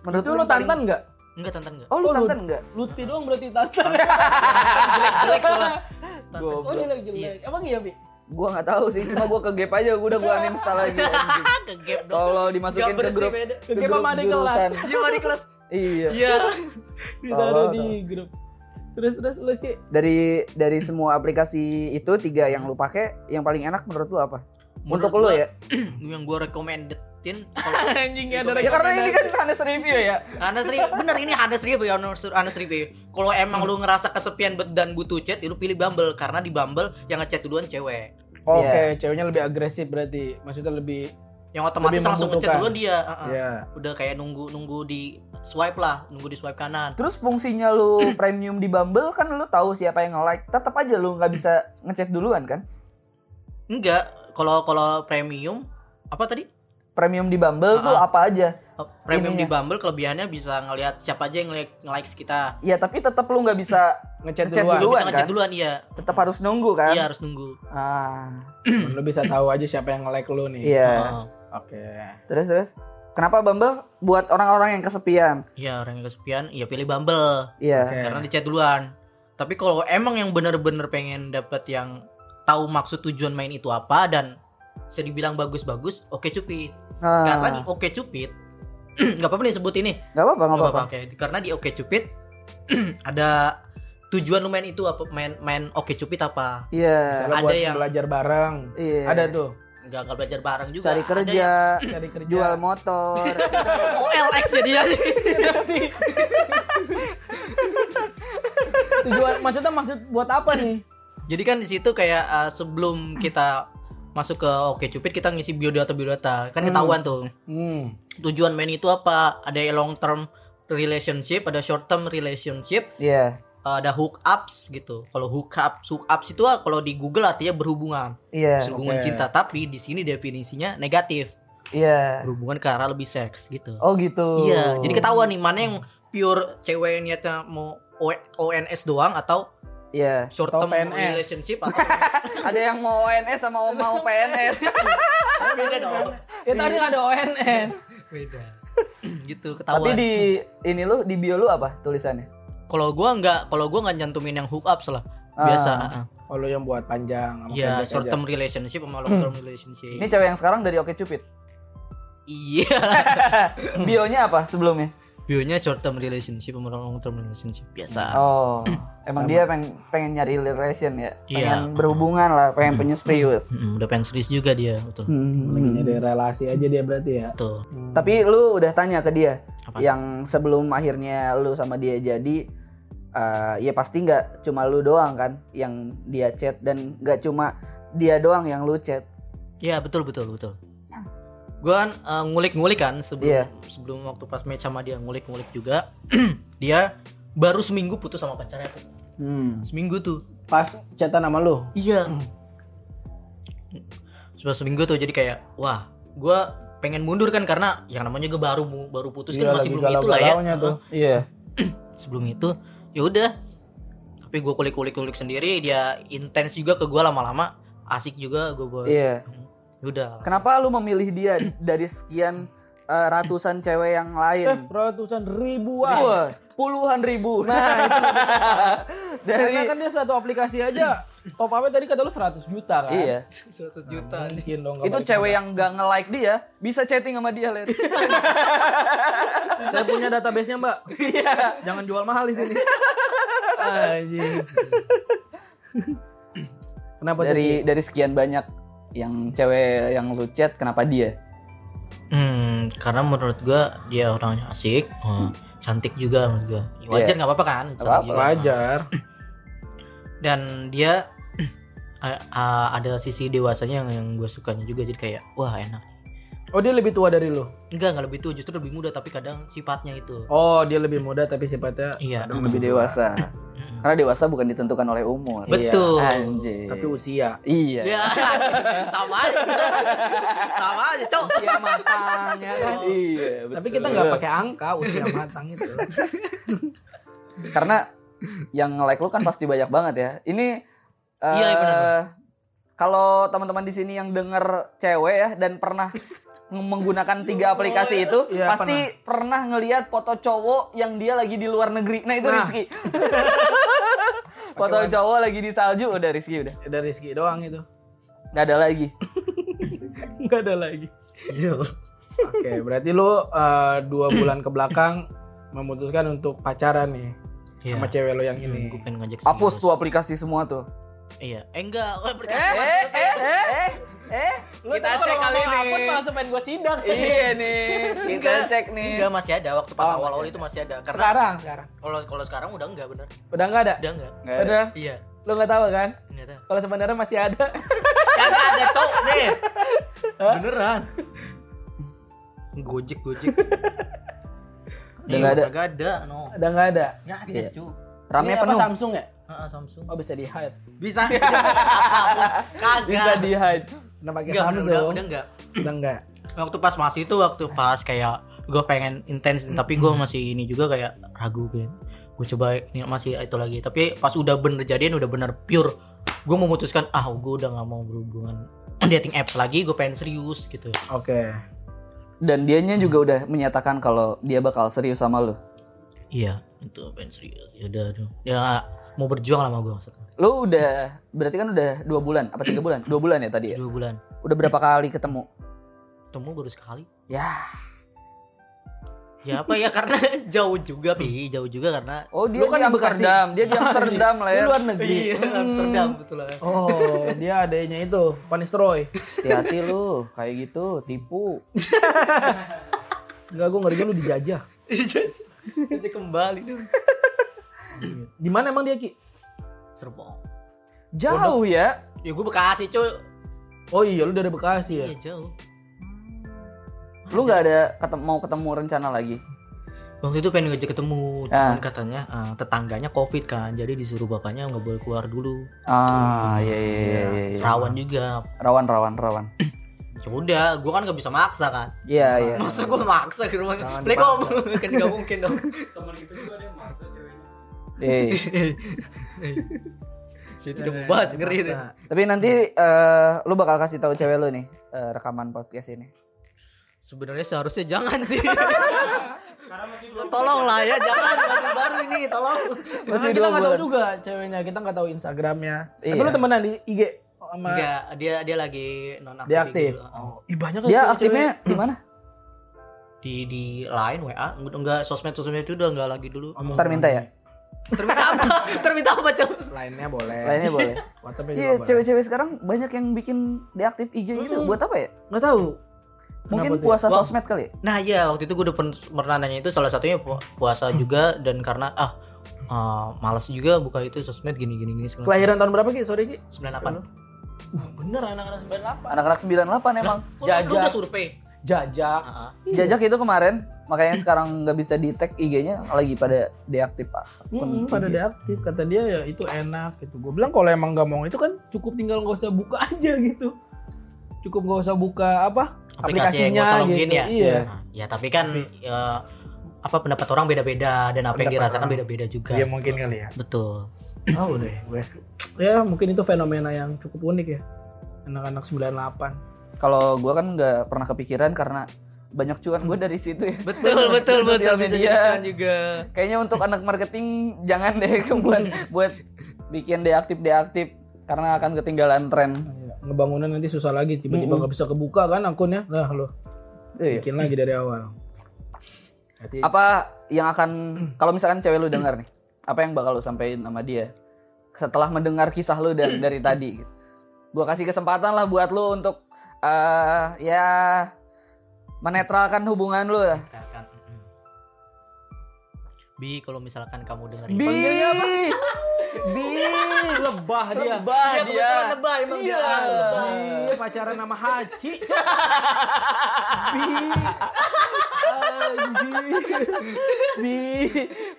Menurut itu lu tantan nggak? Enggak tantan enggak. Oh lu Oh, lu- tantan enggak? Lutfi doang berarti tantan. Jelek-jelek soalnya. Tantan. oh jelek jelek. Emang iya bi? Gua nggak tahu sih, cuma gua ke gap aja, gua udah gua uninstall lagi. Ke gap dong. Kalau dimasukin ke grup, beda. ke grup sama adik kelas. Iya, di kelas. Iya. Iya. Ditaruh di grup. Terus terus lu ki. Dari dari semua aplikasi itu tiga yang lu pakai, yang paling enak menurut lu apa? Menurut Untuk lu gua- ya? yang gue recommendedin kalau Anjing ada Ya karena ini kan Hanes review ya. Honest review, bener ini honest review ya, honest honest review. Kalau emang lu ngerasa kesepian dan butuh chat, ya lu pilih Bumble karena di Bumble yang ngechat duluan cewek. Oke, ceweknya lebih agresif berarti. Maksudnya lebih Yang otomatis Lebih langsung ngechat duluan dia. uh-uh. ya. Udah kayak nunggu nunggu di swipe lah, nunggu di swipe kanan. Terus fungsinya lu premium di Bumble kan lu tahu siapa yang nge-like. Tetap aja lu nggak bisa ngecek duluan kan? Enggak, kalau kalau premium apa tadi? Premium di Bumble tuh Ah, ah. apa aja? Oh, Premium Ininya. di Bumble kelebihannya bisa ngelihat siapa aja yang like likes kita. Ya tapi tetap lu nggak bisa Ngechat Ngechat duluan. duluan. bisa ngechat kan? duluan iya. tetap harus nunggu kan? Iya harus nunggu. Ah, lu bisa tahu aja siapa yang nge-like lu nih. iya. Oh. Oke. Terus terus. Kenapa Bumble buat orang-orang yang kesepian? Iya orang yang kesepian, ya pilih Bumble. Iya. Karena di chat duluan. Tapi kalau emang yang bener-bener pengen dapet yang tahu maksud tujuan main itu apa dan bisa dibilang bagus-bagus, oke cupid. Nah, Karena di oke cupid, nggak apa-apa nih sebut ini. nggak apa-apa, nggak apa-apa. oke. Karena di oke cupid ada tujuan lu main itu apa main main oke cupid apa? Iya. Misalnya ada buat yang- belajar bareng. Iya. Ada tuh. Nggak nggak belajar bareng juga. Cari kerja, Cari kerja. jual motor. OLX jadinya sih. Tujuan maksudnya maksud buat apa nih? Jadi kan di situ kayak uh, sebelum kita masuk ke Oke Cupid kita ngisi biodata biodata kan ketahuan tuh Hmm. tujuan main itu apa ada yang long term relationship ada short term relationship Iya. uh, ada hook ups gitu kalau hook ups hook ups itu kalau di Google artinya berhubungan Iya. berhubungan oke. cinta tapi di sini definisinya negatif Iya. berhubungan ke arah lebih seks gitu Oh gitu. iya jadi ketahuan nih mana yang pure cewek niatnya mau ONS doang atau Iya. short Atau term PNS. relationship atau Ada yang mau ONS sama mau PNS. beda dong Ya tadi ada ONS. beda gitu Tapi ketahuan di ini lu di bio lu apa tulisannya? kalau gua nggak kalau gua nggak nyantumin yang hook ups lah biasa ah. Oh lo yang buat panjang sama Iya, pendek short aja. term relationship sama long term relationship. Ini cewek yang sekarang dari Oke Cupid. Iya. Bionya apa sebelumnya? Bionya short term relationship sama long term relationship biasa. Oh, emang dia pengen pengen nyari relation ya, Iya. pengen berhubungan lah, pengen punya serius. Mm, udah pengen serius juga dia, betul. Lagi nyari relasi aja dia berarti ya. Betul. Tapi lu udah tanya ke dia Apa? yang sebelum akhirnya lu sama dia jadi eh, ya pasti nggak cuma lu doang kan yang dia chat dan nggak cuma dia doang yang lu chat. Iya, betul betul betul. Gua kan eh, ngulik-ngulik kan sebelum Iya. sebelum waktu pas match sama dia ngulik-ngulik juga. dia baru seminggu putus sama pacarnya tuh. Hmm. Seminggu tuh. Pas chatan sama lu. Iya. Sudah seminggu tuh jadi kayak wah, gua pengen mundur kan karena yang namanya gue baru baru putus Iya, kan masih belum itu lah ya. tuh. Iya. sebelum itu ya udah tapi gue kulik kulik kulik sendiri dia intens juga ke gue lama-lama asik juga gue buat Iya. Udah Kenapa lu memilih dia dari sekian eh, ratusan cewek yang Eh, lain? ratusan ribuan. Wah, puluhan ribu. Nah, itu dari Karena kan dia satu aplikasi aja top up tadi kata lu 100 juta kan? iya. 100 juta Mungkin dong. Itu cewek yang gak nge-like dia bisa chatting sama dia, Len. Saya punya database-nya, Mbak. Iya. Jangan jual mahal di sini. Anjing. Kenapa dari dari sekian banyak yang cewek yang lu chat, kenapa dia? hmm, karena menurut gue dia orangnya asik oh, cantik juga menurut gue wajar nggak apa-apa kan cantik apa-apa. juga. Wajar. dan dia ah, ada sisi dewasanya yang, yang gue sukanya juga jadi kayak wah enak Oh, dia lebih tua dari lu. enggak nggak lebih tua justru lebih muda tapi kadang sifatnya itu Oh, dia lebih muda tapi sifatnya iya Lebih dewasa. Karena dewasa bukan ditentukan oleh umur. betul Anjir. tapi usia. Iya. ya sama aja sama aja cok Usia matang ya kan. Iya, Tapi kita nggak pakai angka usia matang itu. karena yang like lu kan pasti banyak banget ya. Ini eh Iya, iya, benar. Kalau teman-teman di sini yang denger cewek ya dan pernah menggunakan tiga aplikasi itu Iya, pasti pernah, ngelihat foto cowok yang dia lagi di luar negeri. Nah, itu Nah. Rizky. foto cowok lagi di salju udah Rizky udah. Dari Rizky doang itu. Gak ada lagi. Nggak ada lagi. Iya. Oke, berarti lu eh, dua bulan ke belakang memutuskan untuk pacaran nih Iya. sama cewek lo yang gue ini. pengen ngajak Hapus tuh aplikasi semua tuh. iya eh enggak aplikasi Eh, eh, eh, eh, eh, kita cek kali ini. langsung pengen gue sidang. Iya nih, kita Enggak, cek nih. enggak masih ada waktu pas Oh, awal-awal itu masih ada karena Sekarang, sekarang. kalau kalau sekarang udah enggak bener Udah nggak ada? udah enggak Nggak ada. Udah. iya Lo nggak tahu kan? enggak tahu Kalau sebenarnya masih ada. kagak ada cok nih beneran gojek gojek Udah nggak ada. Kagak ada no Udah nggak ada. nggak ada Iya. cu Rame apa penuh. Samsung ya? Ah, Samsung Oh bisa di hide. bisa apa pun kagak Bisa di hide. Udah pakai enggak udah, Samsung. udah, udah enggak Udah nggak. waktu pas masih itu waktu pas kayak gue pengen intens tapi gue masih ini juga kayak ragu gitu gue coba ini masih itu lagi tapi pas udah bener jadian udah bener pure gue memutuskan ah gue udah nggak mau berhubungan dating apps lagi gue pengen serius gitu Oke. Dan dianya juga udah menyatakan kalau dia bakal serius sama lu. Iya, itu pengen serius. Ya udah, ya mau berjuang lah sama gue maksudnya. Lu udah berarti kan udah dua bulan apa tiga bulan? Dua bulan ya tadi ya. Dua bulan. Udah berapa kali ketemu? Ketemu baru sekali. Ya. Ya apa ya karena jauh juga pi, jauh juga karena Oh dia Lu kan di di. Amsterdam, dia di Amsterdam lah Di ya. luar negeri. Iya, Amsterdam betul lah. Oh, dia adanya itu, Panistroy. Hati-hati lu, kayak gitu, tipu. Enggak, gue ngeri lu dijajah. Jadi kembali dong. Di mana emang dia, Ki? Serpong. Jauh ya. Ya gue Bekasi, cuy. Oh iya, lu dari Bekasi ya? Iya, jauh. Lu nggak ada ketemu, mau ketemu rencana lagi? Waktu itu pengen ngajak ketemu, Ah. cuman katanya eh, tetangganya covid kan, jadi disuruh bapaknya nggak boleh keluar dulu. Ah, iya iya iya. iya, iya. Serawan juga. Rawan rawan rawan. Ya udah, gue kan nggak bisa maksa kan. Iya iya. Masa gue maksa ke rumah? Assalamualaikum. kan nggak mungkin dong. Temen kita juga ada yang maksa Eh, Saya tidak mau bahas ngeri itu. tapi nanti eh, lu bakal kasih tahu cewek lu nih eh, rekaman podcast ini. Sebenarnya seharusnya jangan sih. Karena masih belum tolong lah ya, jangan masih baru ini, tolong. Karena Masih kita nggak tahu juga ceweknya, kita nggak tahu Instagramnya. Tapi Iya. lu temenan di IG sama Enggak, dia dia lagi non aktif. dia aktif. Oh. Ih banyak kan Dia aktifnya di mana? Di di line WA, enggak sosmed sosmed itu udah enggak lagi dulu. Ntar minta ya. Terminta apa? Terminta apa, Cok? Lainnya boleh. Lainnya boleh. WhatsAppnya juga Iya, boleh. cewek-cewek sekarang banyak yang bikin deaktif IG gitu. Buat apa ya? Nggak tahu. Mungkin Kenapa puasa Wah. sosmed kali ya? Nah, iya waktu itu gue udah pernah nanya itu salah satunya pu- puasa juga dan karena ah ah, malas juga buka itu sosmed gini gini gini segala. Kelahiran tahun berapa Ki? Sorry Ki. 98. Uh, bener anak-anak 98. Anak-anak 98 emang. Lu Jajak. udah survei? Jajak. Ah, ah. Jajak itu kemarin, makanya sekarang nggak bisa di tag IG-nya lagi pada deaktif pak. Hmm, pada deaktif kata dia ya itu enak gitu. Gue bilang kalau emang nggak mau itu kan cukup tinggal nggak usah buka aja gitu. Cukup nggak usah buka apa Aplikasi yang aplikasinya gak usah login gitu. ya? Iya. Nah, ya tapi kan ya, apa pendapat orang beda-beda dan apa yang Pendapat dirasakan orang. beda-beda juga. Iya mungkin kali ya. Betul. Oh udah gue. Ya mungkin itu fenomena yang cukup unik ya. Anak-anak 98. Kalau gua kan nggak pernah kepikiran karena banyak cuan gue dari situ ya. Betul, betul, betul. Bisa jadi cuan juga. Kayaknya untuk anak marketing jangan deh buat buat bikin deaktif deaktif karena akan ketinggalan tren. Iya. Ngebangunan nanti susah lagi tiba-tiba nggak bisa kebuka kan akunnya. Nah lo Iya. bikin lagi dari awal. Hati Apa yang akan kalau misalkan cewek lu dengar nih, apa yang bakal lu sampein sama dia setelah mendengar kisah lu dari dari tadi gitu. Gua kasih kesempatan lah buat lu untuk eh ya menetralkan hubungan lu mm. Bi, kalau misalkan kamu dengar Bi. Bi. lebah dia. Lebah Iya, dia. kebetulan lebah emang dia. Lebah. Iya, pacaran sama Haji. Bi. Bi.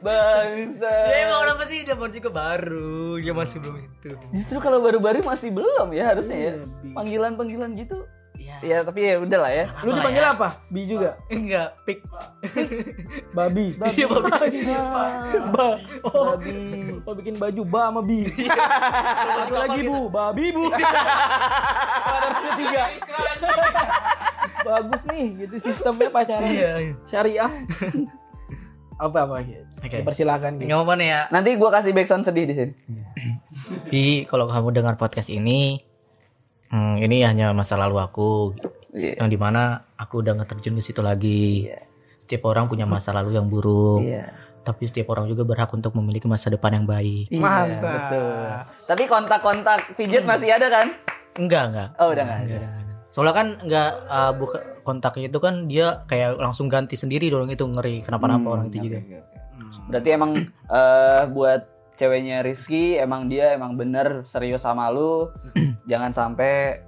Bangsa. Ya emang kenapa sih dia baru juga baru, dia masih belum itu. Justru kalau baru-baru masih belum ya harusnya ya. Iya, Bi. Panggilan-panggilan gitu. Iya. Ya tapi ya udahlah ya. Lu dipanggil apa? Bi juga. Enggak, pik. Babi. Iya, babi. Ba. Oh, Babi. oh bikin baju ba sama bi. Satu lagi bu, babi bu. Ada ketiga. Bagus nih, gitu sistemnya pacaran. Iya, iya. Syariah. apa apa gitu. Oke. Persilakan gitu. Enggak apa-apa nih ya. Nanti gua kasih backsound sedih di sini. Bi, kalau kamu dengar podcast ini, hmm, ini hanya masa lalu aku, Iya. yang di mana aku udah nggak terjun ke situ lagi. Setiap orang punya masa lalu yang buruk, Iya. tapi setiap orang juga berhak untuk memiliki masa depan yang baik. Iya, Mantap. betul. Tapi kontak-kontak pijit masih ada kan? Enggak, enggak. Oh, udah enggak ada. Enggak enggak. Soalnya kan enggak uh, buka kontaknya itu kan dia kayak langsung ganti sendiri dong itu ngeri kenapa-napa Hmm, orang itu juga. Berarti emang eh buat ceweknya Rizky emang dia emang bener serius sama lu. Jangan sampai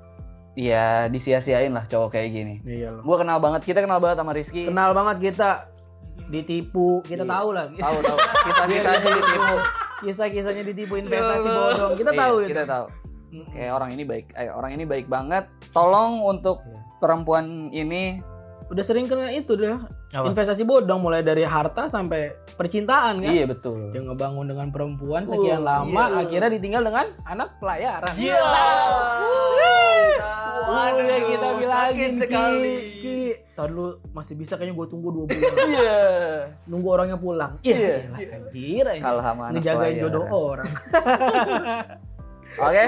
ya disia-siain lah cowok kayak gini. Iya. Gua kenal banget, kita kenal banget sama Rizky. Kenal banget kita ditipu, kita Iya. tahu lah. Tahu tahu kisah-kisahnya ditipu. Kisah-kisahnya ditipu investasi bodong. Kita Iya, tahu itu. Kita tahu. Kayak orang ini baik, eh, orang ini baik banget. Tolong untuk Iya. perempuan ini Udah sering kena itu deh. Apa? Investasi bodong mulai dari harta sampai percintaan kan. iya betul. Dia ngebangun dengan perempuan sekian Uh, lama, akhirnya ditinggal dengan anak pelayaran. Iya. Waduh, yang kita bilangin sakit sekali. Ki. Ki. Tadi dulu masih bisa kayaknya gue tunggu dua bulan. Iya. Nunggu orangnya pulang. Iya. Iya. Anjir aja. Kalah sama anak Ngejagain pelayaran. jodoh orang. Oke.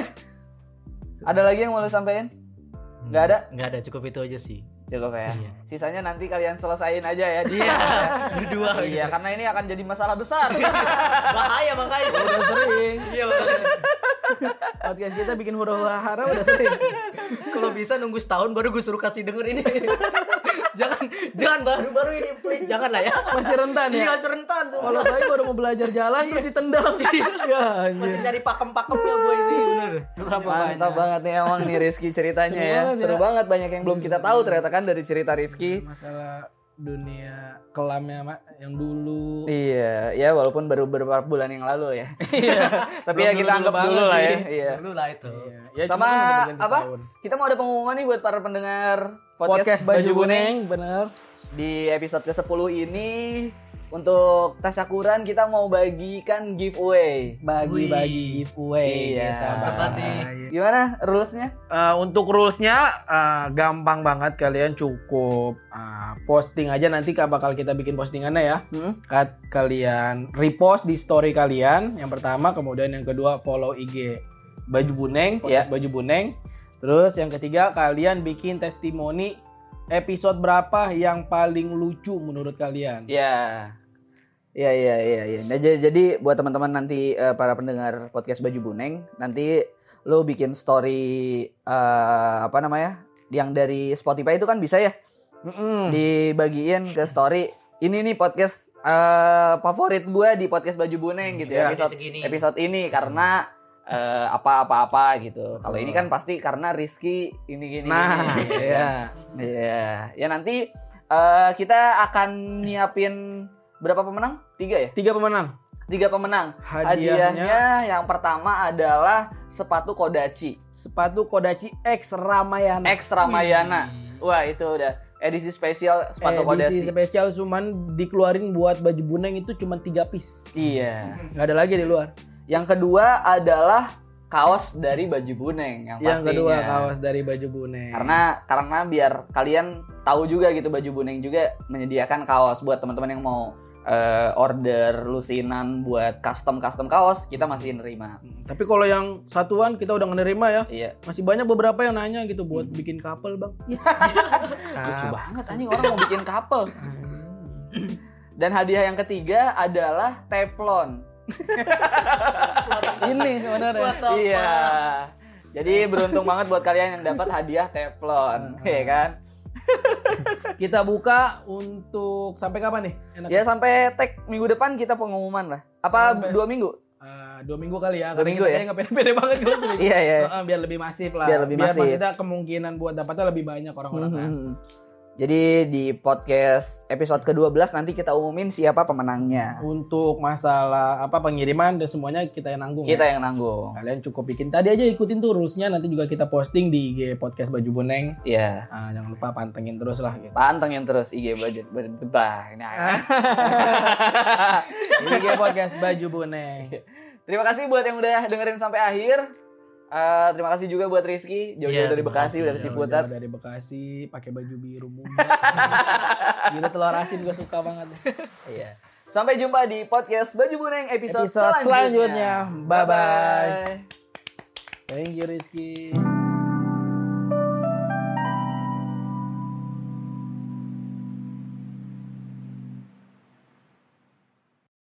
Ada lagi yang mau lu sampein? Nggak ada? Nggak ada, cukup itu aja sih. Cukup ya. Iya. Sisanya nanti kalian selesain aja ya. Iya, berdua. Iya, karena ini akan jadi masalah besar. Bahaya makanya. Udah sering. Iya, makanya. Podcast kita bikin hura hara udah sering. Kalau bisa nunggu setahun baru gue suruh kasih denger ini. jangan jangan baru-baru ini please jangan lah ya. Masih rentan ya. Iya, semua. Kalau saya baru mau belajar jalan terus ditendang. Ya anjir. Masih nyari pakem-pakemnya gue ini bener. Mantap banget nih emang nih Rizky ceritanya ya. banget ya. Seru banget banyak yang belum kita tahu ternyata kan dari cerita Rizky. Masalah dunia kelamnya Mak, yang dulu. Iya, ya walaupun baru beberapa bulan yang lalu ya. Tapi ya kita anggap dulu lah ya. sih. Iya. Dulu lah itu. Ya, Sama apa? tahun. Kita mau ada pengumuman nih buat para pendengar Podcast, Baju Buneng, bener. Di episode ke-10 ini untuk tasyakuran kita mau bagikan giveaway. Bagi-bagi giveaway Iya. kita. Nih. Gimana rulesnya? Eh, untuk rulesnya eh, gampang banget kalian cukup eh, posting aja nanti ka- bakal kita bikin postingannya ya. Hmm? Kat- kalian repost di story kalian yang pertama, kemudian yang kedua follow IG Baju Buneng, podcast Baju Buneng. Terus yang ketiga kalian bikin testimoni episode berapa yang paling lucu menurut kalian. Ya. Iya iya iya iya. Nah, jadi, jadi buat teman-teman nanti eh, para pendengar podcast Baju Buneng, nanti lo bikin story eh, apa namanya? Yang dari Spotify itu kan bisa ya Mm-mm. dibagiin ke story. Ini nih podcast eh, favorit gua di podcast Baju Buneng gitu ya. Iya, Episode segini. episode ini karena eh, apa-apa-apa gitu. Kalau ini kan pasti karena Rizky ini gini. Nah, gini. ya. Iya, ya nanti eh, kita akan nyiapin berapa pemenang? Tiga ya? Tiga pemenang. Tiga pemenang. Hadiahnya- Hadiahnya yang pertama adalah sepatu Kodachi Sepatu Kodachi X Ramayana. X Ramayana. Wah itu udah edisi spesial sepatu edisi Kodachi. spesial cuman dikeluarin buat baju buneng itu cuma tiga piece Iya. nggak ada lagi di luar Yang kedua adalah kaos dari baju buneng yang yang kedua kaos dari baju buneng Karena karena biar kalian tahu juga gitu baju buneng juga menyediakan kaos buat teman-teman yang mau eh, order lusinan buat custom custom kaos kita masih nerima. tapi kalau yang satuan kita udah menerima ya Iya. masih banyak beberapa yang nanya gitu buat bikin couple bang Lucu banget anjing orang mau bikin couple. Dan hadiah yang ketiga adalah teflon. ini sebenarnya Iya. Jadi beruntung banget buat kalian yang dapat hadiah teflon, ya kan? kita buka untuk sampai kapan nih Enak. Ya sampai tag minggu depan kita pengumuman lah. Apa Sampai- dua minggu? Eh, dua minggu kali ya Dua karena minggu kita ya? nggak pede-pede banget gitu Iya iya. Heeh, biar lebih masif lah Biar lebih masif. maksudnya kemungkinan buat dapatnya lebih banyak orang-orang kan. Jadi di podcast episode ke-12 nanti kita umumin siapa pemenangnya. untuk masalah apa pengiriman dan semuanya kita yang nanggung Kita ya. yang nanggung. kalian cukup bikin tadi aja ikutin tuh rulesnya nanti juga kita posting di IG podcast baju boneng Iya. Ah, jangan lupa pantengin terus lah gitu Pantengin terus IG budget bah. Nah, di IG podcast baju boneng Terima kasih buat yang udah dengerin sampai akhir. Eh, terima kasih juga buat Rizky jauh-jauh Iya, dari Bekasi kasih. udah ke Ciputat. Dari Bekasi pakai baju biru muda gitu telur asin gue suka banget Iya. Sampai jumpa di podcast Baju Buneng episode, Episode selanjutnya. Bye-bye. Bye-bye. thank you Rizky